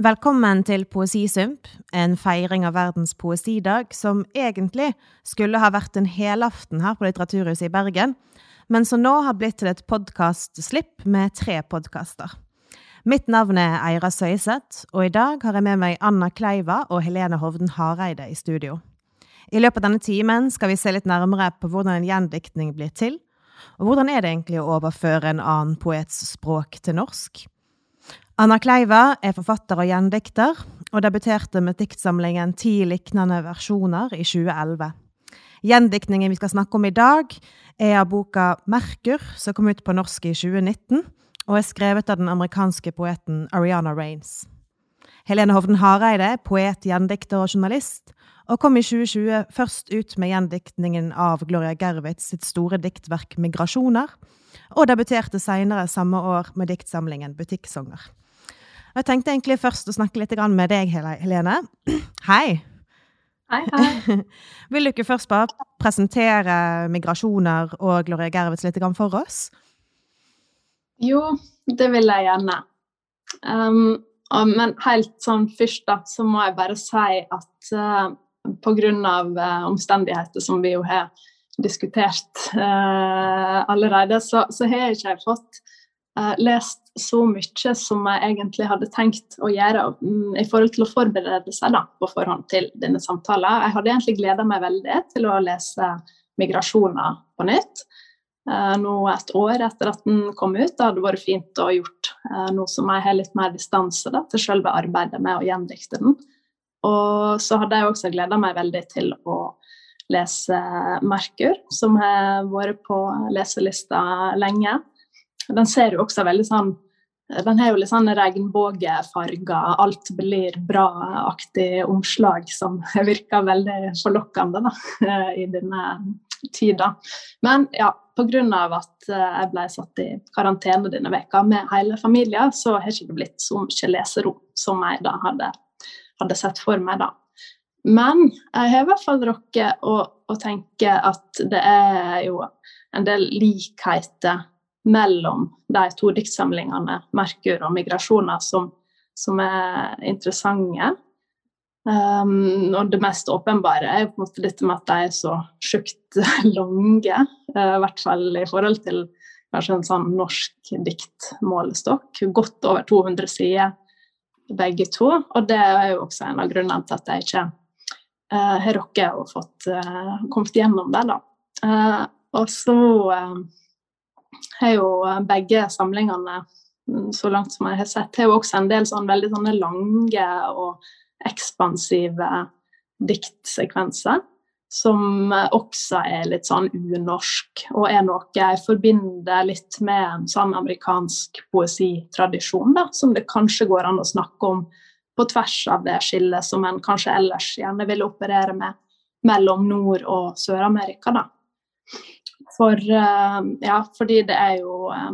Velkommen til Poesisump, en feiring av verdens poesidag som egentlig skulle ha vært en helaften her på Litteraturhuset i Bergen, men som nå har blitt til et podkastslipp med tre podkaster. Mitt navn er Eira Søyseth, og i dag har jeg med meg Anna Kleiva og Helene Hovden Hareide i studio. I løpet av denne timen skal vi se litt nærmere på hvordan en gjendiktning blir til, og hvordan er det egentlig å overføre en annen poets språk til norsk? Anna Kleiva er forfatter og gjendikter, og debuterte med diktsamlingen Ti liknende versjoner i 2011. Gjendiktningen vi skal snakke om i dag, er av boka Merkur, som kom ut på norsk i 2019, og er skrevet av den amerikanske poeten Ariana Raines. Helene Hovden Hareide poet, gjendikter og journalist, og kom i 2020 først ut med gjendiktningen av Gloria Gervitz sitt store diktverk Migrasjoner, og debuterte senere samme år med diktsamlingen Butikksanger. Jeg tenkte egentlig først å snakke litt med deg, Helene. Hei! Hei, hei. Vil du ikke først bare presentere migrasjoner og Gloria Gervitz litt for oss? Jo, det vil jeg gjerne. Um, men helt sånn først, da, så må jeg bare si at uh, pga. Uh, omstendigheter som vi jo har diskutert uh, allerede, så, så har jeg ikke fått uh, lest så mye som jeg egentlig hadde tenkt å gjøre um, i forhold til å forberede seg da, på forhånd til denne samtalen. Jeg hadde egentlig gleda meg veldig til å lese 'Migrasjoner' på nytt. Uh, nå et år etter at den kom ut. Det hadde vært fint å gjort uh, noe som jeg har litt mer distanse da, til selve arbeidet med å gjendikte den. Og så hadde jeg også gleda meg veldig til å lese 'Merkur', som har vært på leselista lenge. Den ser jo også veldig sånn den har jo litt sånn regnbuefarger, alt blir bra-aktig omslag som virker veldig forlokkende da, i denne tida. Men ja, pga. at jeg ble satt i karantene denne veka med hele familien, så har det ikke blitt så mye leserom som jeg da hadde, hadde, sett for meg. da. Men jeg har i hvert fall rukket å, å tenke at det er jo en del likheter mellom de to diktsamlingene 'Merkur' og 'Migrasjoner', som, som er interessante. Um, og det mest åpenbare er på en måte dette med at de er så sjukt lange. Uh, I hvert fall i forhold til kanskje en sånn norsk diktmålestokk. Godt over 200 sider begge to. Og det er jo også en av grunnene til at jeg ikke uh, har rukket å fått uh, kommet gjennom det. da. Og så har jo eh, begge samlingene, mm, så langt som jeg har sett, har jo også en del sånn veldig sånne lange og ekspansive diktsekvenser. Som eh, også er litt sånn unorsk, og er noe jeg forbinder litt med en sånn amerikansk poesitradisjon, da, som det kanskje går an å snakke om på tvers av det skillet som en kanskje ellers gjerne ville operere med mellom Nord- og Sør-Amerika. da. For eh, ja, fordi det er jo eh,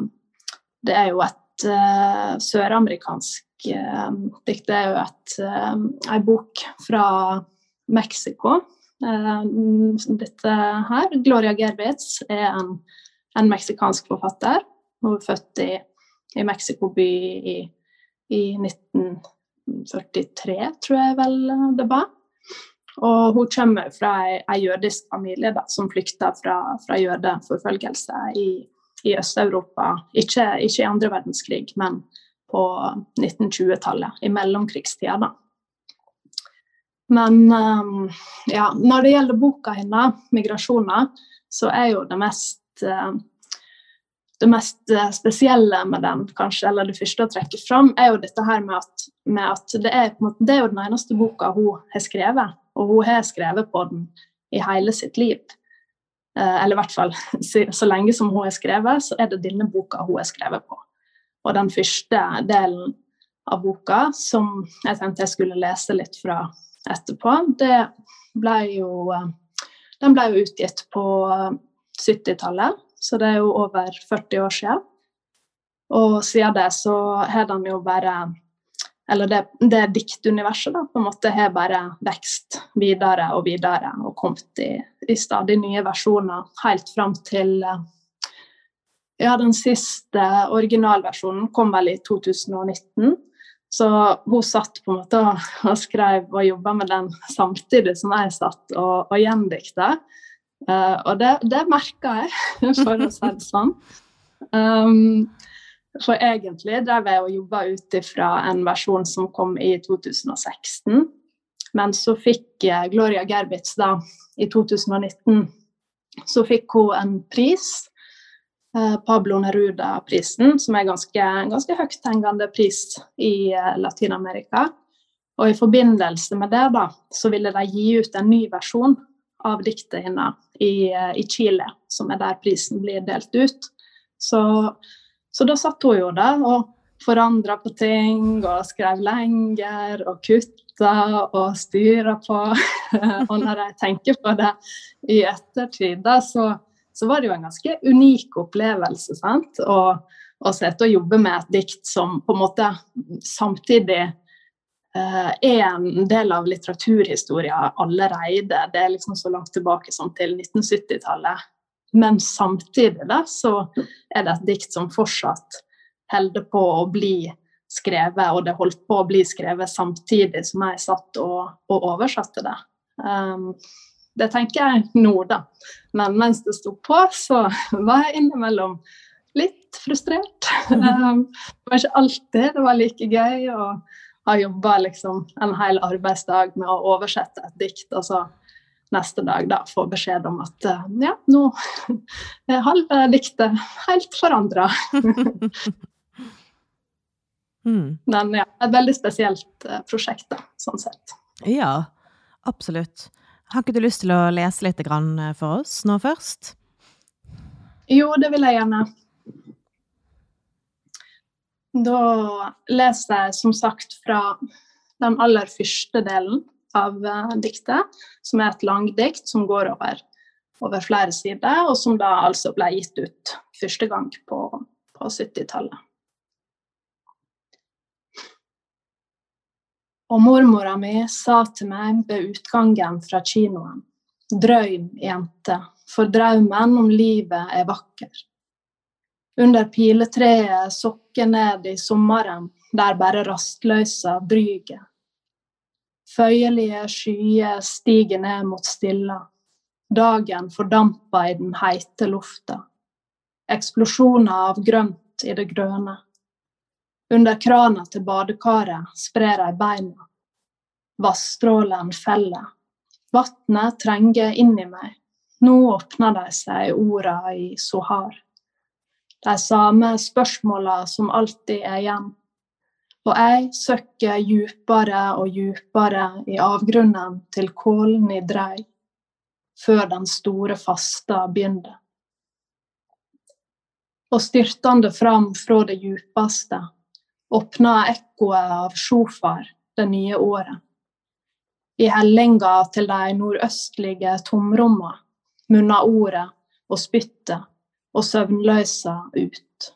Det er jo et uh, søramerikansk dikt. Det er jo et, ei bok fra Mexico. dette her, Gloria Gervitz, er en, en meksikansk forfatter. Hun er født i, i Mexico by i, i 1943, tror jeg vel det var. Og hun kommer fra en jødisk familie da, som flykta fra, fra jødeforfølgelse i, i Øst-Europa. Ikke, ikke, i andre verdenskrig, men på 1920-tallet, i mellomkrigstida. da. Men um, ja, når det gjelder boka hennes, 'Migrasjoner', så er jo det mest uh, det mest eh, spesielle med den, kanskje, eller det første å trekke fram, er jo dette her med at, med at det, er, det, er, jo den eneste boka hun har skrevet og hun har skrevet på den i hele sitt liv. Eh, eller i hvert fall så lenge som hun har skrevet, så er det denne boka hun har skrevet på. Og den første delen av boka, som jeg tenkte jeg skulle lese litt fra etterpå, det ble jo eh, Den ble jo utgitt på 70-tallet, så det er jo over 40 år siden. Og siden det så har den jo bare eller det, det diktuniverset da, på en måte har bare vekst videre og videre og kommet i, i stadig nye versjoner helt fram til eh, Ja, den siste originalversjonen kom vel i 2019. Så hun satt på en måte og, og skrev og jobba med den samtidig som jeg satt og, og gjendikta. Uh, og det, det merka jeg, for å si det sånn. Um, for egentlig drev jeg og jobba ut ifra en versjon som kom i 2016. Men så fikk Gloria Gerbitz da, i 2019 så fikk hun en pris, eh, Pablo Neruda-prisen, som er ganske, ganske høythengende pris i eh, Latin-Amerika. Og i forbindelse med det da, så ville de gi ut en ny versjon av diktet hennes i, eh, i Chile, som er der prisen blir delt ut. Så, så da satt hun jo der og forandra på ting og skrev lenger og kutta og styra på. og når jeg tenker på det i ettertid, da, så, så, var det jo en ganske unik opplevelse. sant? Å sitte og jobbe med et dikt som på en måte samtidig eh, er en del av litteraturhistoria allerede. Det er liksom så langt tilbake som til 1970-tallet. Men samtidig da, så er det et dikt som fortsatt holder på å bli skrevet, og det holdt på å bli skrevet samtidig som jeg satt og, og oversatte det. Um, det tenker jeg nå, da. Men mens det sto på, så var jeg innimellom litt frustrert. Um, det var ikke alltid det var like gøy å ha jobba liksom en hel arbeidsdag med å oversette et dikt. og så neste dag da få beskjed om at uh, ja, nå er halve diktet helt forandra. Mm. Men ja, et veldig spesielt uh, prosjekt, da, sånn sett. Ja, absolutt. Har ikke du lyst til å lese litt eh, for oss nå først? Jo, det vil jeg gjerne. Da leser jeg som sagt fra den aller første delen av uh, diktet, som er et langdikt som går over, over, flere sider, og som da altså ble gitt ut første gang på, på 70-tallet. Og mormora mi sa til meg ved utgangen fra kinoen Drøym, jente, for drømmen om livet er vakker. Under piletreet sokker ned i sommeren, der bare rastløysa bryger. Føyelige skyer stiger ned mot stilla. Dagen fordamper i den heite lufta. Eksplosjoner av grønt i det grønne. Under krana til badekaret sprer ei beina. Vassstrålen feller. Vatnet trenger inn i meg. Nå åpner de seg, orda i sohar. De samme spørsmåla som alltid er igjen. Og jeg søkker djupere og djupere i avgrunnen til kålen i drei, før den store fasta begynner. Og styrtende fram fra det djupeste åpna ekkoet av sjofar det nye året. I hellinga til de nordøstlige tomromma munna ordet og spyttet og søvnløsa ut.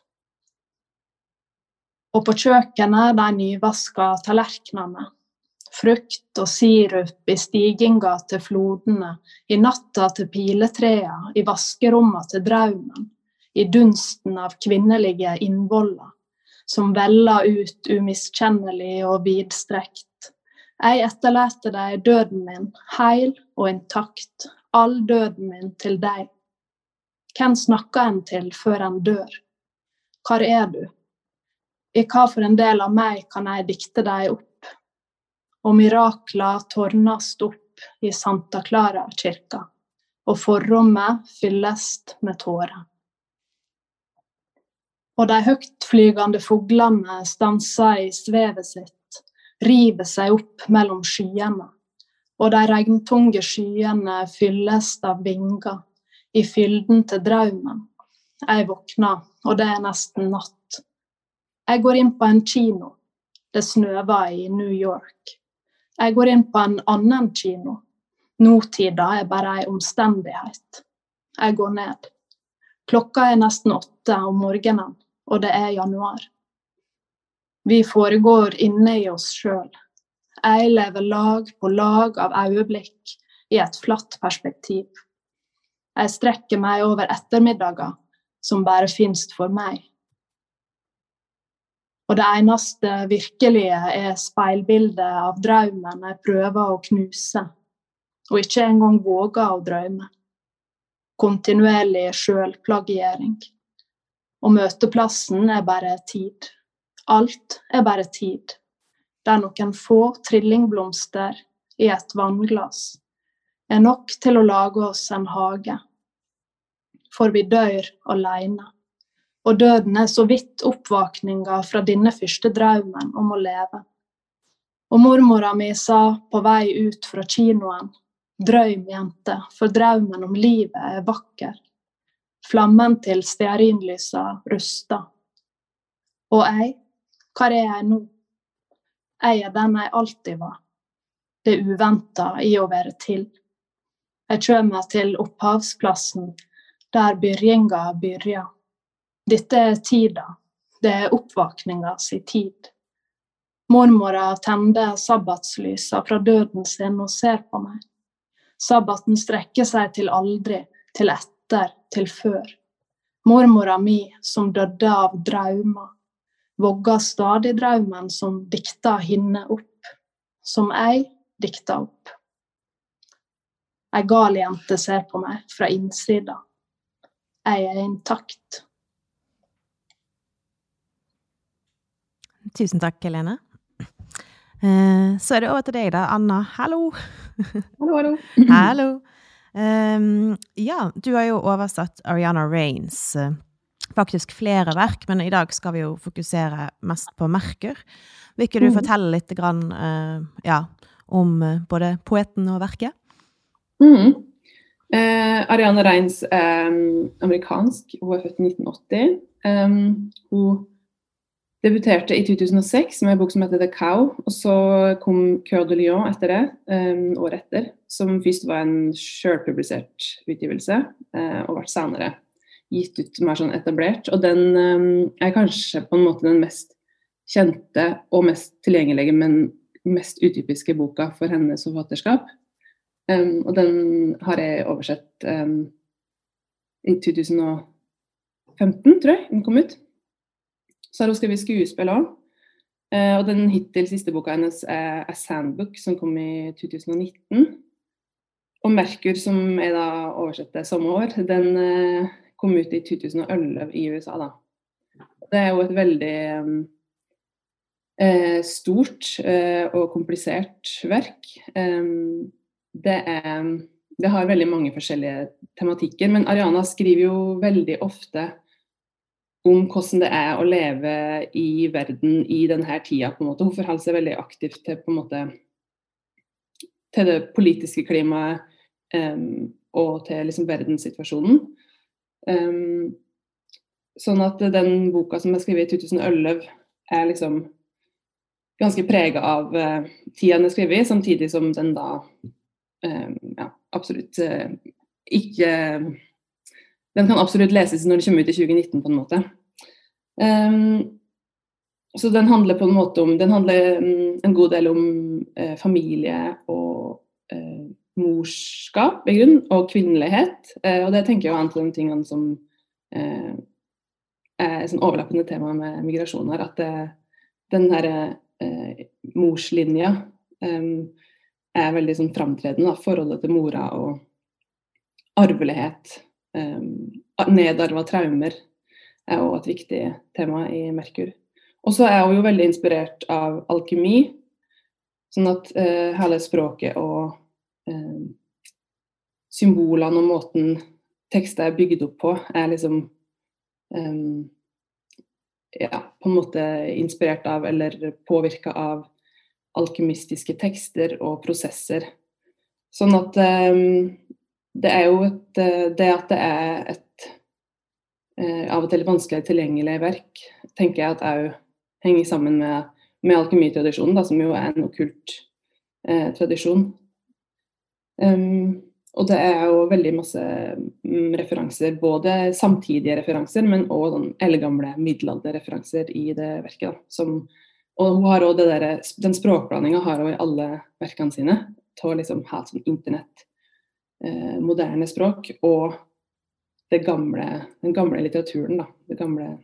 Og på kjøkkenet de nyvaska tallerkenene, frukt og sirup i stiginga til flodene, i natta til piletrea, i vaskeromma til draumen, i dunsten av kvinnelige innvoller som veller ut umiskjennelig og vidstrekt. Jeg etterlater deg døden min, heil og intakt, all døden min til deg. Hvem snakker en til før en dør? Hvor er du? I hva for en del av meg kan jeg dikte deg opp? Og mirakler tårnast opp i Santa Clara-kirka, og forrommet fyllest med tårer og de høytflygende fuglene stanser i svevet sitt, river seg opp mellom skyene, og de regntunge skyene fylles av vinger i fylden til drømmen. Jeg våkner, og det er nesten natt. Jeg går inn på en kino. Det snøver i New York. Jeg går inn på en annen kino. Nåtida er bare ei omstendighet. Jeg går ned. Klokka er nesten åtte om morgenen og det er januar. Vi foregår inne i oss sjøl. Jeg lever lag på lag av øyeblikk i et flatt perspektiv. Jeg strekker meg over ettermiddager som bare finnes for meg. Og det eneste virkelige er speilbildet av drømmen jeg prøver å knuse, og ikke engang våger å drømme. Kontinuerlig sjølplagiering. Og møteplassen er bare tid. Alt er bare tid. Der noen få trillingblomster i et vannglass er nok til å lage oss en hage. For vi dør aleine. Og døden er så vidt oppvåkninga fra denne første drømmen om å leve. Og mormora mi sa på vei ut fra kinoen, drøm, jente, for drømmen om livet er vakker. Flammen til stearinlysa rusta. Og jeg, hvor er jeg nå? Jeg er den jeg alltid var. Det uventa i å være til. Jeg kommer til opphavsplassen, der byrjinga byrja. Dette er tida, det er oppvåkninga si tid. Mormora tender sabbatslysa fra døden sin og ser på meg. Sabbaten strekker seg til aldri, til etter, til før. Mormora mi som døde av draumer, vogga stadig draumen som dikta henne opp, som jeg dikta opp. Ei gal jente ser på meg fra innsida. Jeg er intakt. Tusen takk, Helene. Eh, så er det over til deg, da. Anna. Hallo. Hallo, hallo. Hallo. Um, ja, du har jo oversatt Ariana Rains. Uh, faktisk flere verk, men i dag skal vi jo fokusere mest på Merkur. Vil ikke du mm. fortelle litt grann, uh, ja, om uh, både poeten og verket? Mm. Ariana Reins er um, amerikansk. Hun er født i 1980. Um, hun debuterte i 2006 med en bok som heter The Cow. Og så kom 'Cœur de Lion etter det, um, året etter. Som først var en sjølpublisert utgivelse, uh, og ble senere gitt ut mer sånn etablert. Og den um, er kanskje på en måte den mest kjente og mest tilgjengelige, men mest utypiske boka for hennes forfatterskap. Um, og den har jeg oversett i 2015, tror jeg den kom ut. Så har hun skrevet skuespill òg. Eh, og den hittil siste boka hennes er A Sandbook, som kom i 2019. Og Merkur, som er da oversett samme år, den eh, kom ut i 2011 i USA, da. Det er jo et veldig eh, stort eh, og komplisert verk. Eh, det, er, det har veldig mange forskjellige tematikker, men Ariana skriver jo veldig ofte om hvordan det er å leve i verden i denne tida. på en måte. Hun forholder seg veldig aktivt til, måte, til det politiske klimaet um, og til liksom, verdenssituasjonen. Um, sånn at den boka som jeg skrev i 2011, er liksom ganske prega av uh, tida den er skrevet samtidig som den da um, ja, absolutt uh, ikke den kan absolutt leses når det kommer ut i 2019, på en måte. Um, så den handler på en måte om Den handler um, en god del om uh, familie og uh, morskap, i grunn, og kvinnelighet. Uh, og det tenker jeg er en av de tingene som er sånn overlappende tema med migrasjon her. At den her morslinja um, er veldig sånn framtredende. Forholdet til mora og arvelighet nedarva traumer er også et viktig tema i Merkur. Og så er hun jo veldig inspirert av alkemi. Sånn at uh, hele språket og uh, symbolene og måten tekster er bygd opp på, er liksom um, ja, på en måte inspirert av eller påvirka av alkymistiske tekster og prosesser. Sånn at um, det er jo et eh, Det at det er et eh, av og til vanskelig tilgjengelig verk, tenker jeg at òg henger sammen med, med alkymitradisjonen, som jo er en okkult eh, tradisjon. Um, og det er jo veldig masse mm, referanser, både samtidige referanser, men òg sånn eldgamle middelalderreferanser i det verket. Da, som, og hun har også det der, Den språkblandinga har hun i alle verkene sine. Å liksom ha sånn internett eh, moderne språk og gamle, den gamle litteraturen. Da, det gamle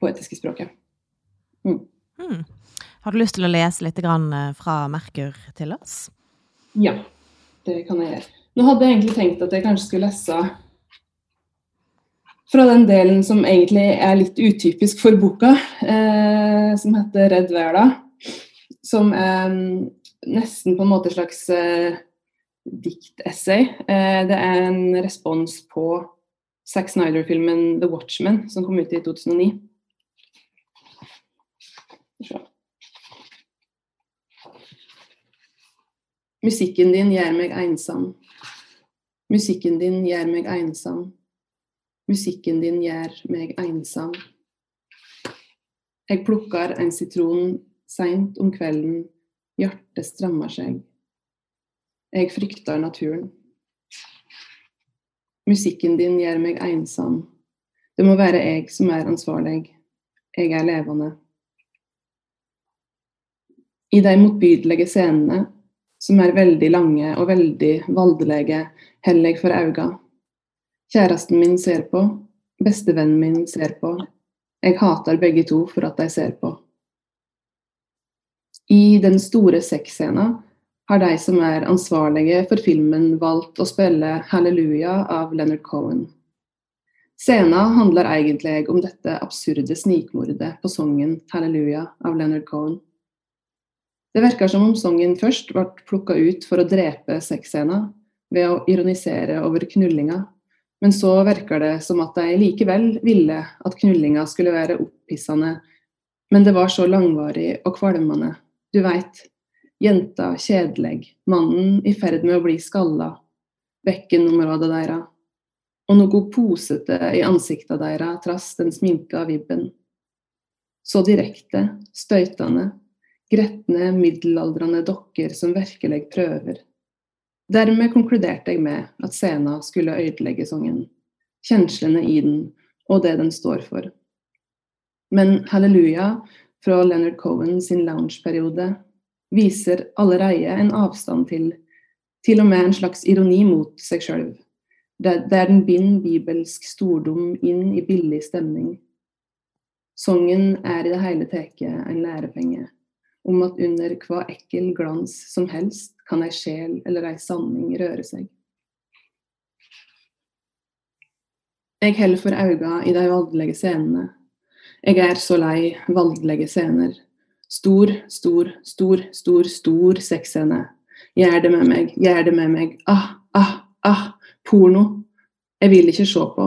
poetiske språket. Mm. Mm. Har du lyst til å lese litt grann eh, fra Merkur til oss? Ja, det kan jeg gjøre. Nå hadde jeg egentlig tenkt at jeg kanskje skulle lese fra den delen som egentlig er litt utypisk for boka, eh, som heter 'Redd verda'. Som er mm, nesten på en måte slags eh, diktessay. Eh, det er en respons på Zack Snyder-filmen 'The Watchmen', som kom ut i 2009. Musikken din gjør meg ensom. Musikken din gjør meg ensom. Musikken din gjør meg ensom. Jeg plukker en sitron seint om kvelden, hjertet strammer seg. Jeg frykter naturen. Musikken din gjør meg ensom. Det må være jeg som er ansvarlig. Jeg er levende. I de motbydelige scenene, som er veldig lange og veldig valdelige, holder jeg for øynene. Kjæresten min ser på, bestevennen min ser på. Jeg hater begge to for at de ser på. I den store sexscenen har de som er ansvarlige for filmen, valgt å spille 'Halleluja' av Leonard Cohen. Scenen handler egentlig om dette absurde snikmordet på sangen 'Halleluja' av Leonard Cohen. Det virker som om sangen først ble plukka ut for å drepe sexscenen ved å ironisere over knullinga, men så virker det som at de likevel ville at knullinga skulle være opphissende, men det var så langvarig og kvalmende. Du veit, jenta kjedelig, mannen i ferd med å bli skalla, bekkenområdet deres, og noe posete i ansiktet deres trass den sminka vibben. Så direkte, støytende, gretne, middelaldrende dokker som virkelig prøver. Dermed konkluderte jeg med at scenen skulle ødelegge sangen, kjenslene i den og det den står for. Men Halleluja fra Leonard Cohen sin loungeperiode viser allereie en avstand til til og med en slags ironi mot seg sjøl, der den binder bibelsk stordom inn i billig stemning. Sangen er i det hele tatt en lærepenge om at under hva ekkel glans som helst kan ei sjel eller ei sanning røre seg. Jeg holder for øynene i de voldelige scenene. Jeg er så lei voldelige scener. Stor, stor, stor, stor, stor sexscene. Gjør det med meg, gjør det med meg. Ah, ah, ah. Porno. Jeg vil ikke se på.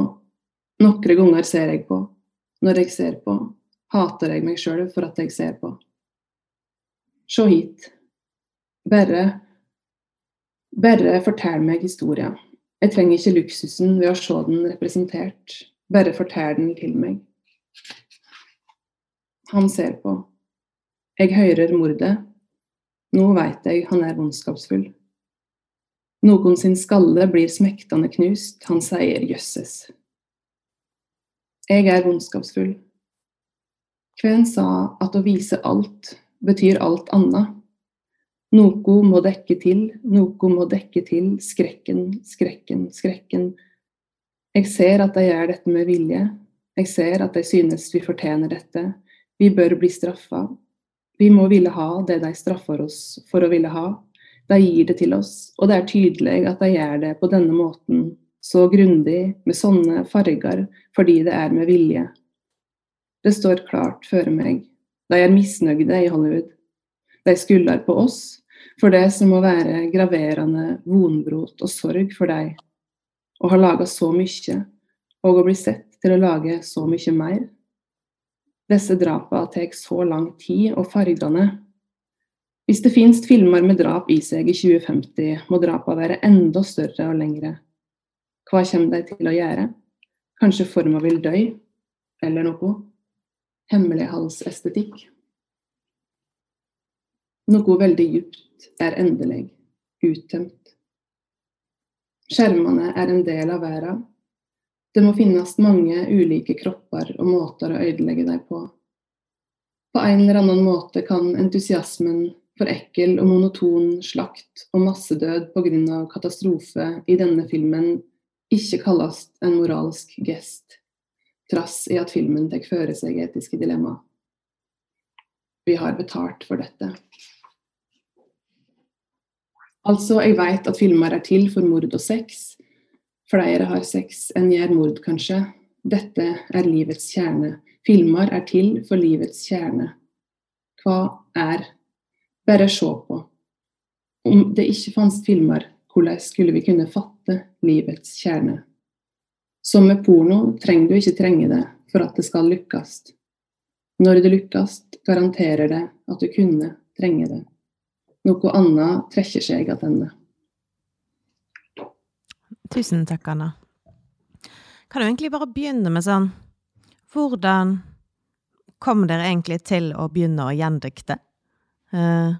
Noen ganger ser jeg på. Når jeg ser på, hater jeg meg sjøl for at jeg ser på. Se hit. Bare bare fortell meg historien. Jeg trenger ikke luksusen ved å se den representert. Bare fortell den til meg. Han ser på. Jeg hører mordet. Nå veit jeg han er vondskapsfull. Noen sin skalle blir smektende knust, han sier jøsses. Jeg er vondskapsfull. Kven sa at å vise alt betyr alt annet? Noe må dekke til, noe må dekke til, skrekken, skrekken, skrekken. Jeg ser at de gjør dette med vilje, jeg ser at de synes vi fortjener dette, vi bør bli straffa. Vi må ville ha det de straffer oss for å ville ha. De gir det til oss, og det er tydelig at de gjør det på denne måten, så grundig, med sånne farger, fordi det er med vilje. Det står klart for meg. De er misnøyde i Hollywood. De skylder på oss, for det som må være graverende vonbrot og sorg for deg, å ha laga så mye, og å bli sett til å lage så mye mer. Disse drapene tar så lang tid, og fargene Hvis det finnes filmer med drap i seg i 2050, må drapene være enda større og lengre. Hva kommer de til å gjøre? Kanskje forma vil dø? Eller noe? Hemmelighalsestetikk? Noe veldig djupt er endelig, uttømt. Skjermene er en del av verden. Det må finnes mange ulike kropper og måter å ødelegge deg på. På en eller annen måte kan entusiasmen for ekkel og monoton slakt og massedød pga. katastrofe i denne filmen ikke kalles en moralsk gest, trass i at filmen tar føre seg etiske dilemma. vi har betalt for dette. Altså, jeg vet at filmer er til for mord og sex. Flere har sex enn gjør mord, kanskje. Dette er livets kjerne. Filmer er til for livets kjerne. Hva er? Bare se på. Om det ikke fantes filmer, hvordan skulle vi kunne fatte livets kjerne? Som med porno trenger du ikke trenge det for at det skal lykkes. Når det lykkes, garanterer det at du kunne trenge det. Noe annet trekker seg attende. Tusen takk, Anna. Kan du egentlig bare begynne med sånn Hvordan kom dere egentlig til å begynne å gjendikte? Eh,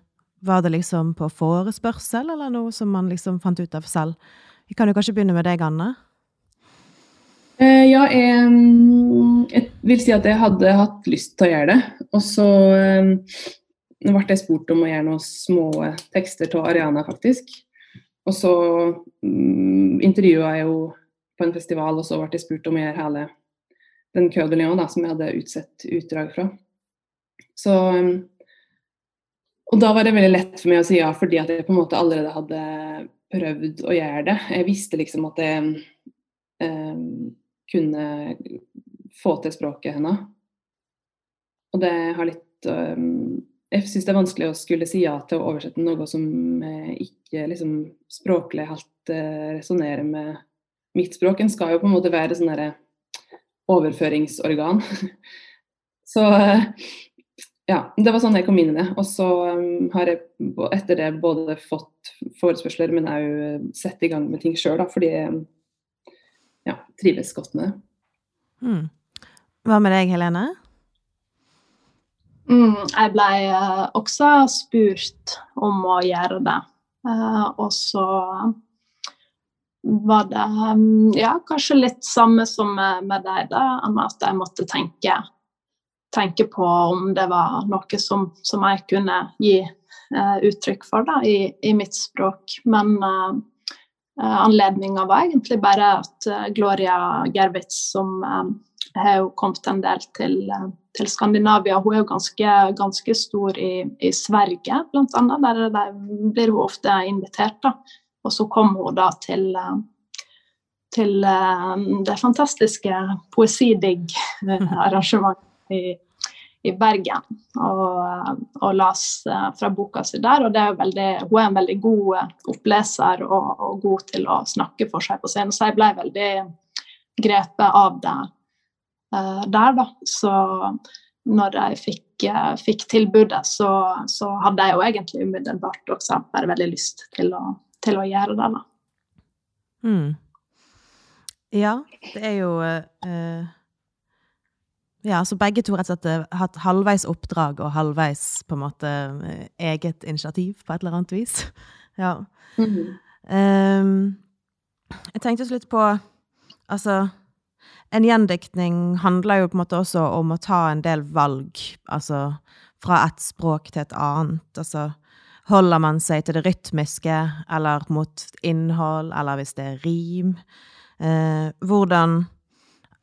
var det liksom på forespørsel, eller noe som man liksom fant ut av selv? Vi kan jo kanskje begynne med deg, Anne? Eh, ja, jeg, jeg, vil si at jeg hadde hatt lyst til å gjøre det. Og så eh, ble jeg spurt om å gjøre noen små tekster til Ariana, faktisk. Og så mm, intervjua jeg jo på en festival, og så ble jeg spurt om å gjøre hele den Kø da, som jeg hadde utsett utdrag fra. Så um, Og da var det veldig lett for meg å si ja, fordi at jeg på en måte allerede hadde prøvd å gjøre det. Jeg visste liksom at jeg eh, kunne få til språket hennes. Og det har litt um, Jeg syns det er vanskelig å skulle si ja til å oversette noe som ikke liksom språklig helt uh, resonnerer med mitt språk. En skal jo på en måte være sånn derre overføringsorgan. Så ja, det var sånn jeg kom inn i det. Og så har jeg etter det både fått forespørsler, men òg sett i gang med ting sjøl, fordi jeg ja, trives godt med det. Mm. Hva med deg, Helene? Mm, jeg ble uh, også spurt om å gjøre det. Uh, og så var det um, ja, kanskje litt samme som med, deg, da, at jeg måtte tenke, tenke, på om det var noe som, som jeg kunne gi uh, uttrykk for da, i, i, mitt språk. Men anledninga var egentlig bare at uh, Gloria Gervitz, som um, har jo kommet en del til, til, Skandinavia. Hun er jo ganske, ganske stor i, i Sverige, bl.a. Der, der blir hun ofte invitert. da. Og så kom hun da til, eh, til eh, det fantastiske Poesidigg-arrangementet i, i, Bergen. Og, og las eh, fra boka si der. Og er veldig, hun er en veldig god oppleser og, og, god til å snakke for seg på scenen. Så jeg ble veldig grepet av det der, da. Så når jeg fikk, fikk tilbudet, så, så, hadde jeg jo egentlig umiddelbart også bare veldig lyst til å, til å gjøre det, da. Mm. Ja, det er jo uh, Ja, så begge to rett og slett har hatt halvveis oppdrag og halvveis på en måte uh, eget initiativ på et eller annet vis. ja. Mm -hmm. um, jeg tenkte så litt på Altså en gjendiktning handler jo på en måte også om å ta en del valg, altså fra et språk til et annet. Altså Holder man seg til det rytmiske, eller mot innhold, eller hvis det er rim? Uh, hvordan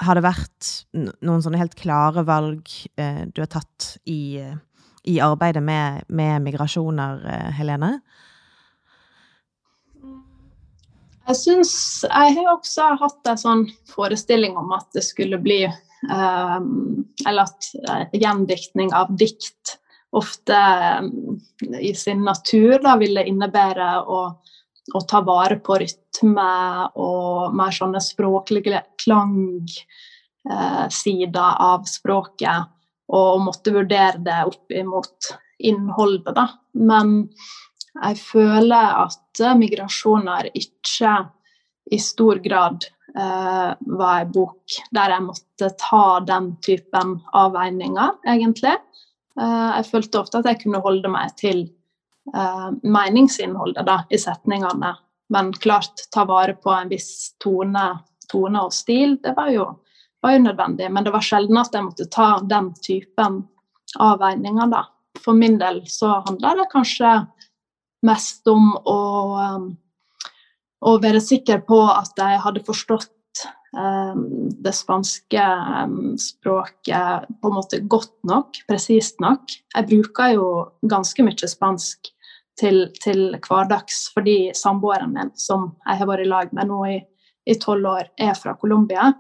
har det vært noen sånne helt klare valg eh, du har tatt i, i arbeidet med, med migrasjoner, eh, Helene? Jeg syns Jeg har også hatt en sånn forestilling om at det skulle bli um, Eller at uh, gjendiktning av dikt ofte eh, i sin natur da, ville innebære å, å, ta vare på rytme og mer sånne språklige klangsider eh, av språket, og måtte vurdere det opp imot innholdet, da. Men jeg føler at migrasjoner ikke i stor grad eh, var en bok der jeg måtte ta den typen avveininger, egentlig. Eh, jeg følte ofte at jeg kunne holde meg til uh, meningsinnholdet da, i setningene. Men klart, ta vare på en viss tone, tone og stil, det var jo, var jo, nødvendig. Men det var sjelden at jeg måtte ta den typen avveininger, da. For min del så handler det kanskje mest om å, um, å være sikker på at jeg hadde forstått det spanske språket på en måte godt nok, presist nok. Jeg bruker jo ganske mye spansk til, til hverdags fordi samboeren min, som jeg har vært i lag med nå i tolv år, er fra Colombia.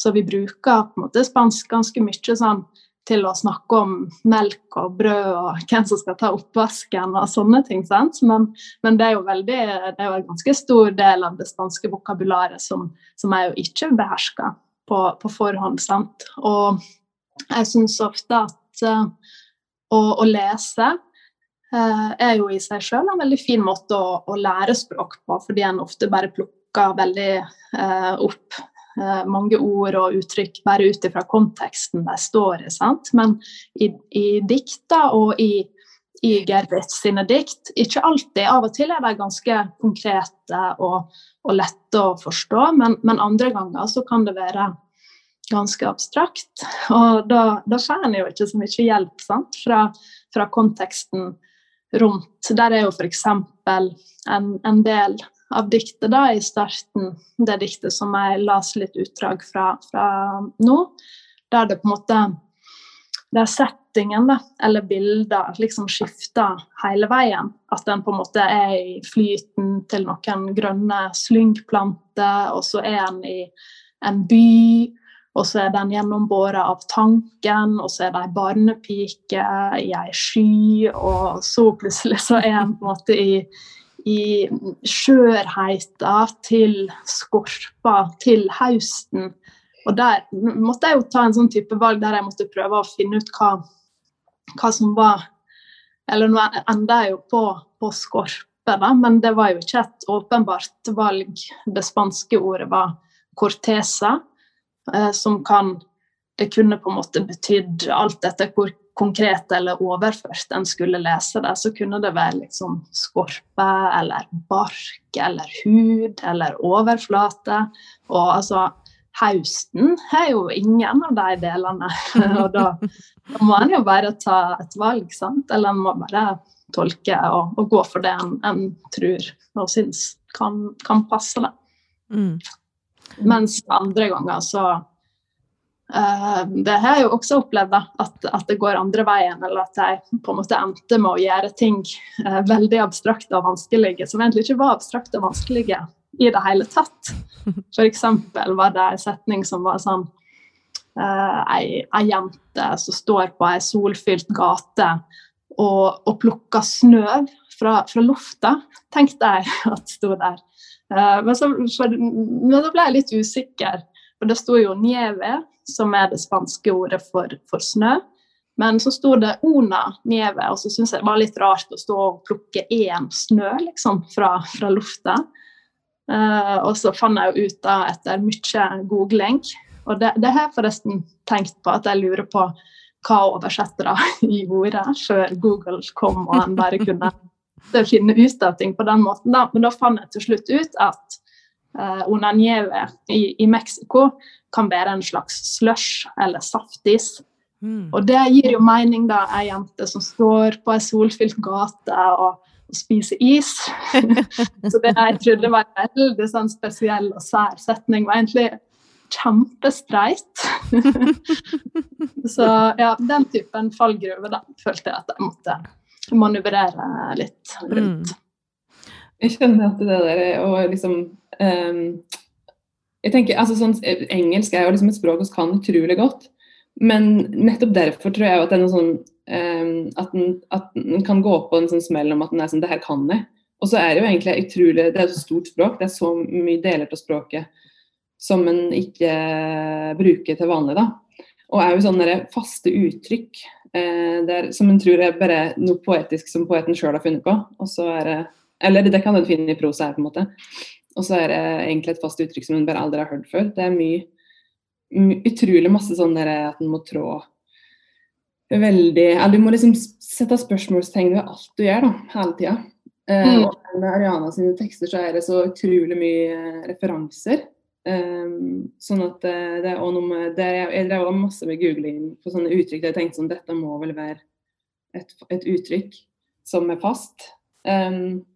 Så vi bruker på en måte spansk ganske mye sånn til å snakke om melk og brød og hvem som skal ta oppvasken og sånne ting. Men, men det er jo veldig, det er en ganske stor del av det spanske vokabularet som, som jeg jo ikke behersker på, på forhånd. sant? Og jeg syns ofte at uh, å, å, lese er jo i seg sjøl en veldig fin måte å, å, lære språk på, fordi en ofte bare plukker veldig eh, opp Eh, mange ord og uttrykk bare ut ifra konteksten de står i. Sant? Men i, i dikta og i, i Gerrit sine dikt, ikke alltid, av og til er de ganske konkrete og, og lette å forstå, men, men, andre ganger så kan det være ganske abstrakt. Og da, da får en jo ikke så mye hjelp sant? Fra, fra konteksten rundt. Der er jo f.eks. En, en del av diktet da, i starten, det diktet som jeg leste litt utdrag fra, fra, nå, der det på en måte Der settingen, da, eller bilder, liksom skifter hele veien. At den på en måte er i flyten til noen grønne slyngplanter, og så er den i en by. Og så er den gjennombåret av tanken, og så er det ei barnepike i ei sky, og så plutselig så er en på en måte i, i skjørheita til skorpa, til høsten. Og der måtte jeg jo ta en sånn type valg der jeg måtte prøve å finne ut hva, hva som var Eller nå enda jeg jo på, på skorpe, da, men det var jo ikke et åpenbart valg. Det spanske ordet var cortesa, som kan Det kunne på en måte betydd alt etter hvor konkret eller overført en skulle lese det, så kunne det være liksom skorpe eller bark eller hud eller overflate. Og altså Hausten er jo ingen av de delene. og da, da må en jo bare ta et valg, sant? eller en må bare tolke og, og gå for det en, en tror og syns kan, kan passe. det. Mm. Mens andre ganger så Uh, det har jeg jo også opplevd, da, at, at, det går andre veien, eller at jeg på en måte endte med å gjøre ting uh, veldig abstrakte og vanskelige, som egentlig ikke var abstrakte og vanskelige i det hele tatt. F.eks. var det en setning som var sånn uh, ei, ei, jente som står på ei solfylt gate og, og plukker snø fra, fra lufta, tenkte jeg at sto der. Uh, men, så, for, men da ble jeg litt usikker, for det sto jo 'nieve', som er det spanske ordet for, for snø. Men så sto det Ona nieve, og så syntes jeg det var litt rart å stå og plukke én snø liksom, fra, fra lufta. Uh, og så fant jeg jo ut da etter mye googling, og det, det har jeg forresten tenkt på, at jeg lurer på hva oversettere gjorde før Google kom og han bare kunne finne ut av ting på den måten. Da. Men da fant jeg til slutt ut at uh, onanieve i, i Mexico kan være en slags slush eller saftis. Mm. Og det gir jo mening, da, ei jente som står på ei solfylt gate og, og spiser is. så det jeg trodde var en veldig sånn spesiell og sær setning, var egentlig kjempestreit. så ja, den typen fallgruve da, følte jeg at jeg måtte manøvrere litt rundt. Mm. Jeg kjenner at det der å liksom um, jeg tenker, altså sånn, Engelsk er jo liksom et språk vi kan utrolig godt. Men nettopp derfor tror jeg at det er noe sånn um, at, den, at den kan gå på en sånn smell om at den er sånn Det her kan jeg. Og så er det jo egentlig utrolig Det er et stort språk. Det er så mye deler av språket som en ikke bruker til vanlig, da. Og er jo sånne faste uttrykk der, som en tror er bare noe poetisk som poeten sjøl har funnet på. Og så er det Eller det kan en finne i prosa her, på en måte. Og så er det egentlig et fast uttrykk som hun bare aldri har hørt før. Det er mye, mye utrolig masse sånn der at en må trå veldig eller Du må liksom sette spørsmålstegn ved alt du gjør, da, hele tida. Eh, mm. og med Ariana sine tekster så er det så utrolig mye referanser. Um, sånn at uh, det er noe med det Jeg drev masse med googling på sånne uttrykk der jeg tenkte sånn dette må vel være et, et uttrykk som er fast. Um,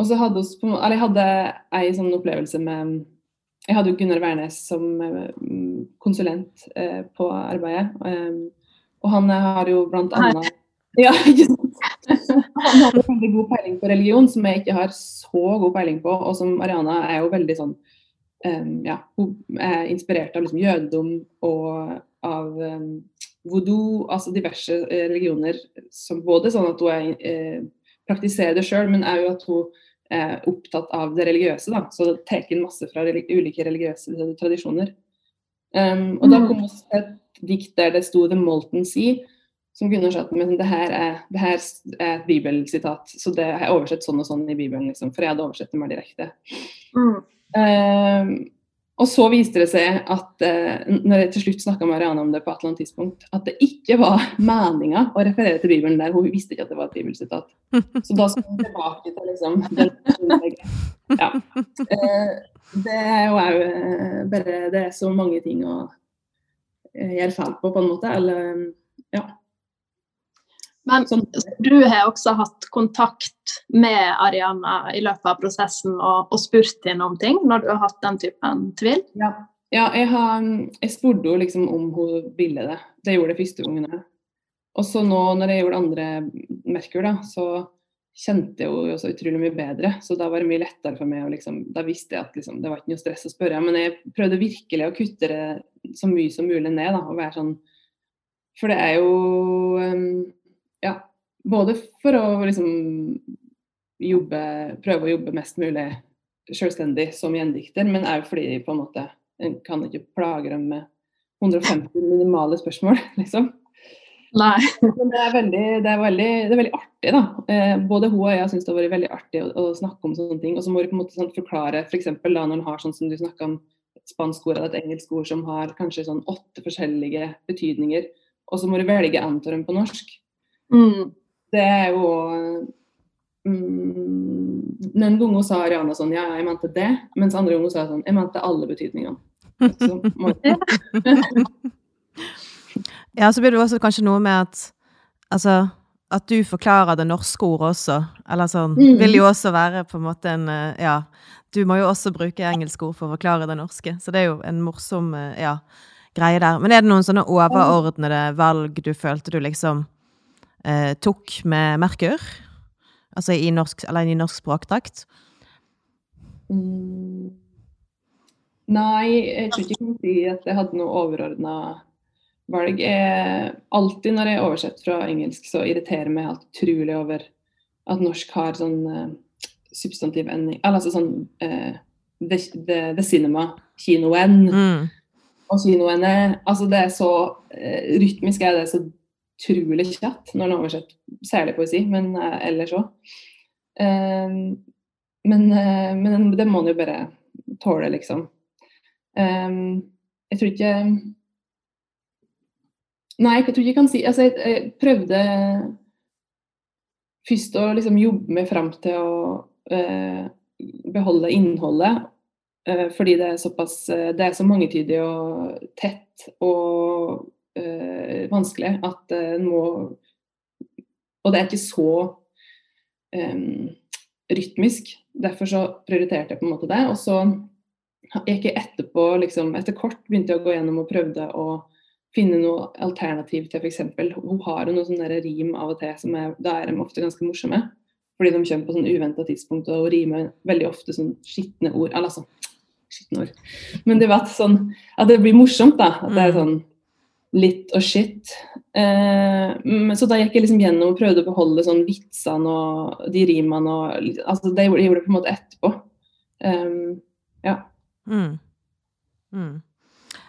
og så hadde vi, eller jeg hadde ei sånn opplevelse med jeg hadde jo Gunnar Wærnes som konsulent på arbeidet. og han har jo blant annet ja. Han har veldig god peiling på religion, som jeg ikke har så god peiling på. Og som Ariana er jo veldig sånn um, Ja, hun er inspirert av liksom, jødedom og av um, voodoo, altså diverse uh, religioner. Som både sånn at hun er, uh, praktiserer det sjøl, men òg at hun er opptatt av det religiøse. da, Så det tar inn masse fra religi ulike religiøse tradisjoner. Um, og da mm. kom også et dikt der det sto 'The Molten Sea' som kunne sagt men det her er, det her er et bibelsitat, så det har jeg oversett sånn og sånn i Bibelen, liksom, for jeg hadde oversett det mer direkte. Mm. Uh, og så viste det seg at, uh, når jeg til slutt snakka med Ariana om det på et eller annet tidspunkt, at det ikke var meninga å referere til Bibelen der. Hun visste ikke at det var et bibelsitat. Så da skal hun tilbake til liksom den Ja. Uh, det er jo òg eh, bare Det er så mange ting å gjøre feil på, på en måte. Eller ja. Men du har også hatt kontakt med Ariana i løpet av prosessen og, og spurt henne om ting når du har hatt den typen tvil? Ja, ja jeg, har, jeg spurte henne liksom om hun ville det. Det gjorde jeg første gangen. Og så nå når jeg gjorde andre Merkur, da, så kjente jeg henne så utrolig mye bedre. Så da var det mye lettere for meg. Liksom, da visste jeg at liksom, det var ikke noe stress å spørre. Men jeg prøvde virkelig å kutte det så mye som mulig ned. Da, og være sånn For det er jo um, både for å liksom jobbe, prøve å jobbe mest mulig selvstendig som gjendikter, men òg fordi på en måte en kan ikke plage dem med 150 minimale spørsmål, liksom. Nei. Men det er veldig, det er veldig, det er veldig artig, da. Eh, både hun og jeg syns det har vært veldig artig å, å, snakke om sånne ting. Og så må du på en måte sånn, forklare, f.eks. For da når en har sånn som du snakka om, et spansk ord eller et engelsk ord som har kanskje sånn åtte forskjellige betydninger, og så må du velge en på norsk. Mm. Det er jo mm, Noen ganger sa Ariana sånn Ja, jeg mente det. Mens andre ganger sa jeg sånn Jeg mente alle betydningene. ja, så blir det også kanskje noe med at Altså at du forklarer det norske ordet også, eller sånn, mm. vil jo også være på en måte en eh, Ja, du må jo også bruke engelske ord for å forklare det norske, så det er jo en morsom eh, ja, greie der. Men er det noen sånne overordnede valg du følte du liksom eh, tok med Merkur? Altså i norsk, eller i norsk språkdrakt? Mm. Nei, jeg tror ikke jeg kan si at jeg hadde noe overordna valg. Jeg, alltid når jeg oversetter fra engelsk, så irriterer meg alt utrolig over at norsk har sånn uh, substantiv ending altså sånn uh, the, the, the, cinema, kinoen. Mm. Og kinoene Altså, det er så uh, rytmisk er det så utrolig kjapt når en oversetter særlig poesi, men uh, ellers òg. Uh, men, uh, men, det må en jo bare tåle, liksom. Um, jeg tror ikke Nei, jeg tror ikke jeg kan si Altså, jeg, jeg prøvde først å liksom jobbe meg fram til å beholde innholdet. fordi det er såpass Det er så mangetydig og tett og øh, vanskelig at en øh, må Og det er ikke så um, rytmisk. Derfor så prioriterte jeg på en måte det. Og så gikk jeg etterpå, liksom, etter kort begynte jeg å gå gjennom og prøvde å finne noe alternativ til f.eks. Hun har jo noen sånne rim av og til som er, da er de ofte ganske morsomme. Fordi de kommer på sånn uventa tidspunkt og rimer veldig ofte sånn skitne ord. Eller altså skitne ord. Men det vet sånn at det blir morsomt, da. At det er mm. sånn litt og shit. Eh, så da gikk jeg liksom gjennom og prøvde å beholde sånn vitsene og de rimene og altså Det gjorde jeg på en måte etterpå. Um, ja. Mm. Mm.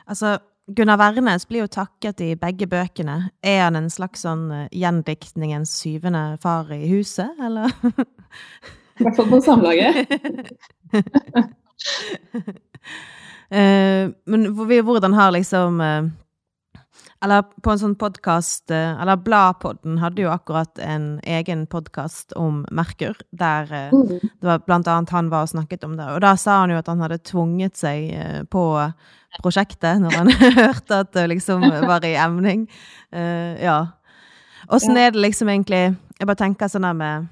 Altså, Gunnar Wærnes blir jo takket i begge bøkene. Er han en slags sånn uh, gjendiktningens syvende far i huset, eller? I hvert fall på samlaget. uh, men hvordan har liksom uh, eller på en sånn podkast eh, Eller Bladpodden hadde jo akkurat en egen podkast om Merkur, der eh, mm. det var blant annet han var og snakket om det. Og da sa han jo at han hadde tvunget seg eh, på prosjektet når han hørte at det liksom var i emning. Uh, ja. Åssen er det liksom egentlig Jeg bare tenker sånn der med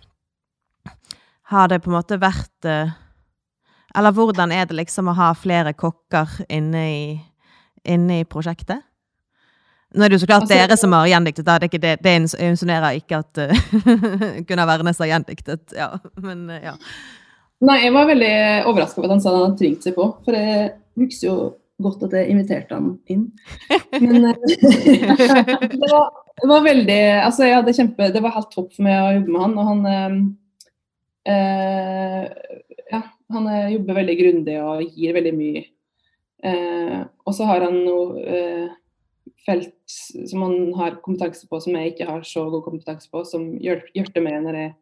Har det på en måte vært Eller hvordan er det liksom å ha flere kokker inne i, inne i prosjektet? Nå er det jo så klart Altså- dere som har gjendiktet. Det, ikke det, det insinuerer ikke at uh, Gunnar Wærnes har gjendiktet. Ja, men uh, ja. Nei, jeg var veldig overraska over at han sa han hadde tvingt seg på, for jeg husker jo godt at jeg inviterte han inn. Men eh, det, var, det var veldig Altså, jeg hadde kjempe Det var helt topp for meg å jobbe med han, og han eh, Ja, han jobber veldig grundig og gir veldig mye. Eh, og så har han noe felt som man har kompetanse på, som jeg ikke har så god kompetanse på, som hjelper meg når jeg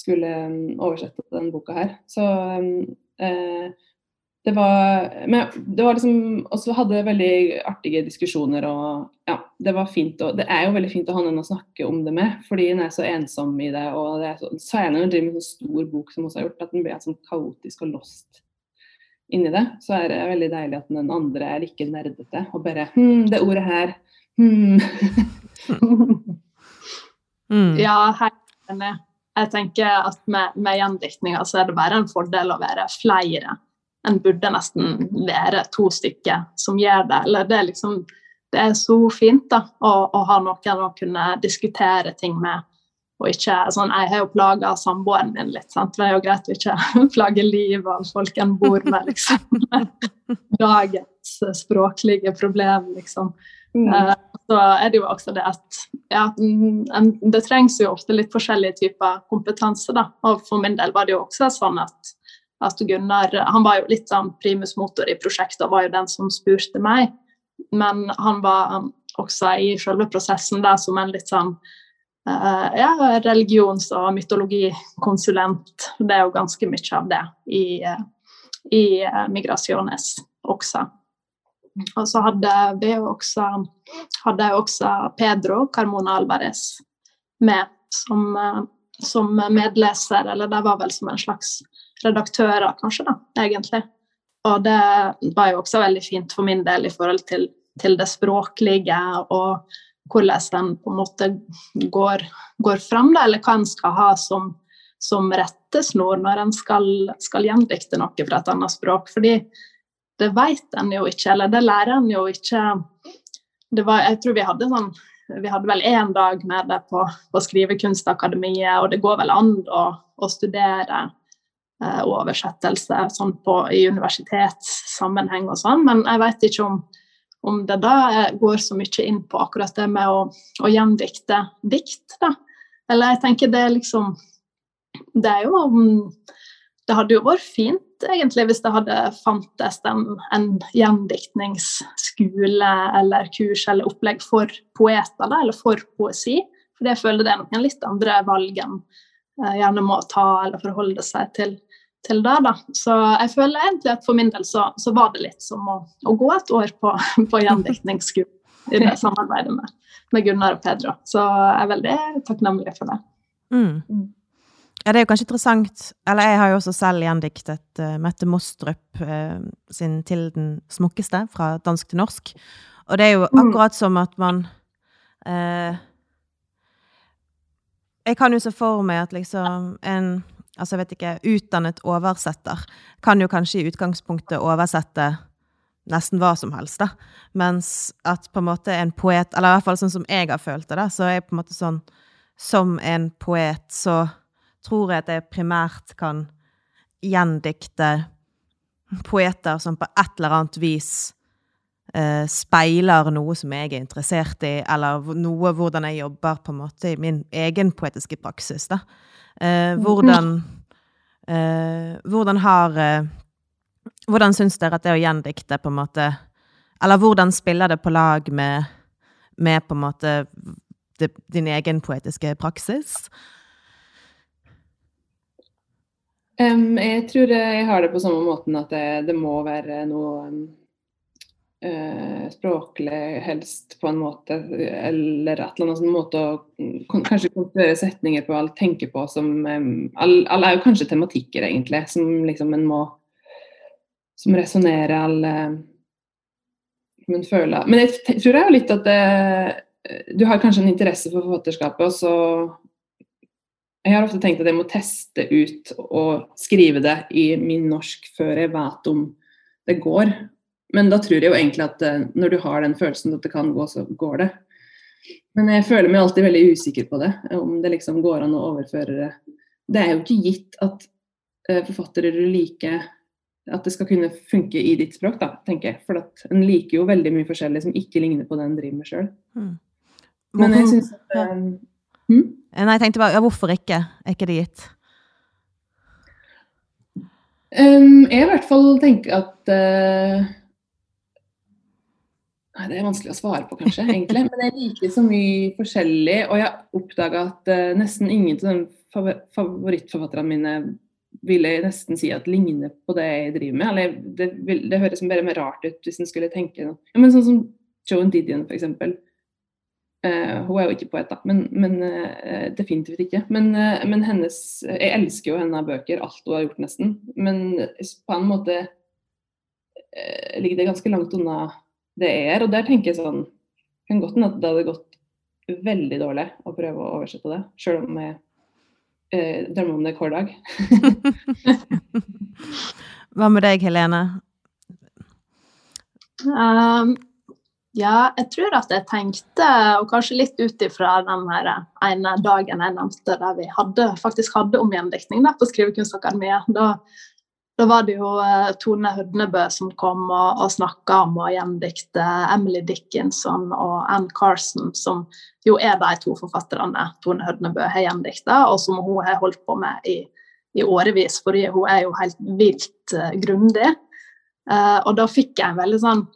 skulle um, oversette denne boka her. Så um, eh, det var Men det var liksom Og så hadde jeg veldig artige diskusjoner og ja, det var fint. Og det er jo veldig fint å ha noen å snakke om det med, fordi en er så ensom i det. Og det er så, det når en driver med en sånn stor bok som også har gjort at den blir sånn kaotisk og lost inni det, så er det veldig deilig at den andre er ikke nerdete og bare Hm, det ordet her. Hm. Mm. Ja, helt enig. Jeg tenker at med, med gjendiktninger så er det bare en fordel å være flere. En burde nesten være to stykker som gjør det. Eller det er liksom Det er så fint da, å, å ha noen å kunne diskutere ting med. Og ikke sånn Jeg har jo plaga samboeren min litt, sant. Det er jo greit å ikke plage livet av folk en bor med, liksom. Dagens språklige problem, liksom. Eh, så er det jo også det at ja, mm, det trengs jo ofte litt forskjellige typer kompetanse. da, og For min del var det jo også sånn at, at Gunnar han var jo litt sånn primus motor i prosjektet og var jo den som spurte meg. Men han var um, også i selve prosessen der som en litt sånn eh, ja, religions- og mytologikonsulent. Det er jo ganske mye av det i, eh, i eh, Migrasjones også. Og så hadde vi også, hadde jeg også Pedro Carmona Alvarez med som, som medleser, eller det var vel som en slags redaktører, kanskje, da, egentlig. Og det var jo også veldig fint for min del i forhold til, til det språklige og hvordan en på en måte går, går fram, da, eller hva en skal ha som, som rettesnor når en skal, skal gjendikte noe fra et annet språk. Fordi det vet en jo ikke, eller det lærer en jo ikke var, Jeg tror vi hadde sånn vi hadde vel én dag med det på, på Skrivekunstakademiet, og det går vel an å, å studere eh, oversettelse sånn på, i universitetssammenheng og sånn, men jeg vet ikke om, om det da går så mye inn på akkurat det med å, å gjendikte dikt, da. Eller jeg tenker det er liksom Det er jo Det hadde jo vært fint egentlig hvis det hadde fantes en, en gjendiktningsskole eller kurs eller opplegg for poeter, da, eller for poesi. For jeg føler det er noen litt andre valg en eh, gjerne må ta eller forholde seg til, til det. Da. Så jeg føler egentlig at for min del så, så var det litt som å, å gå et år på, på gjendiktningsskole i det samarbeidet med, med Gunnar og Pedro. Så jeg er veldig takknemlig for det. Mm. Mm. Ja, det er jo kanskje interessant Eller jeg har jo også selv gjendiktet uh, Mette Mostrup uh, sin 'Til den smukkeste' fra dansk til norsk. Og det er jo Mm. akkurat som at man uh, Jeg kan jo se for meg at liksom en altså jeg vet ikke, utdannet oversetter kan jo kanskje i utgangspunktet oversette nesten hva som helst, da. Mens at på en måte en poet, eller i hvert fall sånn som jeg har følt det, da, så er jeg på en måte sånn Som en poet så tror jeg at jeg primært kan gjendikte poeter som på et eller annet vis eh, speiler noe som jeg er interessert i, eller noe hvordan jeg jobber på en måte i min egen poetiske praksis. Da. Eh, hvordan eh, Hvordan har Hvordan syns dere at det å gjendikte på en måte Eller hvordan spiller det på lag med, med på en måte din egen poetiske praksis? Um, jeg tror jeg har det på samme måten at det, det må være noe språklig helst på en måte, eller et eller annet sånn måte å kanskje konstruere setninger på eller tenke på som Alle all er jo kanskje tematikker, egentlig, som liksom en må Som resonnerer alle som en føler Men jeg tror det er jo litt at det, du har kanskje en interesse for forfatterskapet, og så Jeg har ofte tenkt at jeg må teste ut og skrive det i min norsk før jeg vet om det går. Men da tror jeg jo egentlig at eh, når du har den følelsen at det kan gå, så går det. Men jeg føler meg alltid veldig usikker på det, om det liksom går an å overføre det. Det er jo ikke gitt at uh, forfattere du liker at det skal kunne funke i ditt språk, da, tenker jeg. For at en liker jo veldig mye forskjellig som ikke ligner på det en driver med sjøl. Mm. Men jeg syns at ja. hm? Nei, jeg tenkte bare ja, hvorfor ikke? Er ikke det gitt? Um, jeg i hvert fall tenker at uh, Nei, Det er vanskelig å svare på, kanskje, egentlig. Men jeg liker så mye forskjellig, og jeg oppdaga at uh, nesten ingen av favorittforfatterne mine ville nesten si at ligner på det jeg driver med. Eller det, det høres bare mer rart ut hvis en skulle tenke noe. Ja, men sånn som Joan Didion, f.eks. Uh, hun er jo ikke poet, da, men, men uh, definitivt ikke. Men, uh, men, hennes Jeg elsker jo hennes bøker, alt hun har gjort, nesten. Men på en måte ligger det ganske langt unna det er. Og der tenker jeg sånn Kan godt hende at det hadde gått veldig dårlig å prøve å oversette det, sjøl om jeg drømmer om det hver dag. Hva med deg, Helene? Um, ja, jeg tror at jeg tenkte, og kanskje litt ut ifra den her ene dagen jeg nevnte der vi hadde, faktisk hadde omgjendekning på Skrivekunstakademiet. Da, da, var det jo uh, Tone Hødnebø som kom og, og snakka om å gjendikte Emily Dickinson og Ann Carson, som jo er de to forfatterne Tone Hødnebø har gjendikta, og som hun har holdt på med i, i årevis, fordi hun er jo helt vilt uh, grundig. Uh, og da fikk jeg en veldig sånn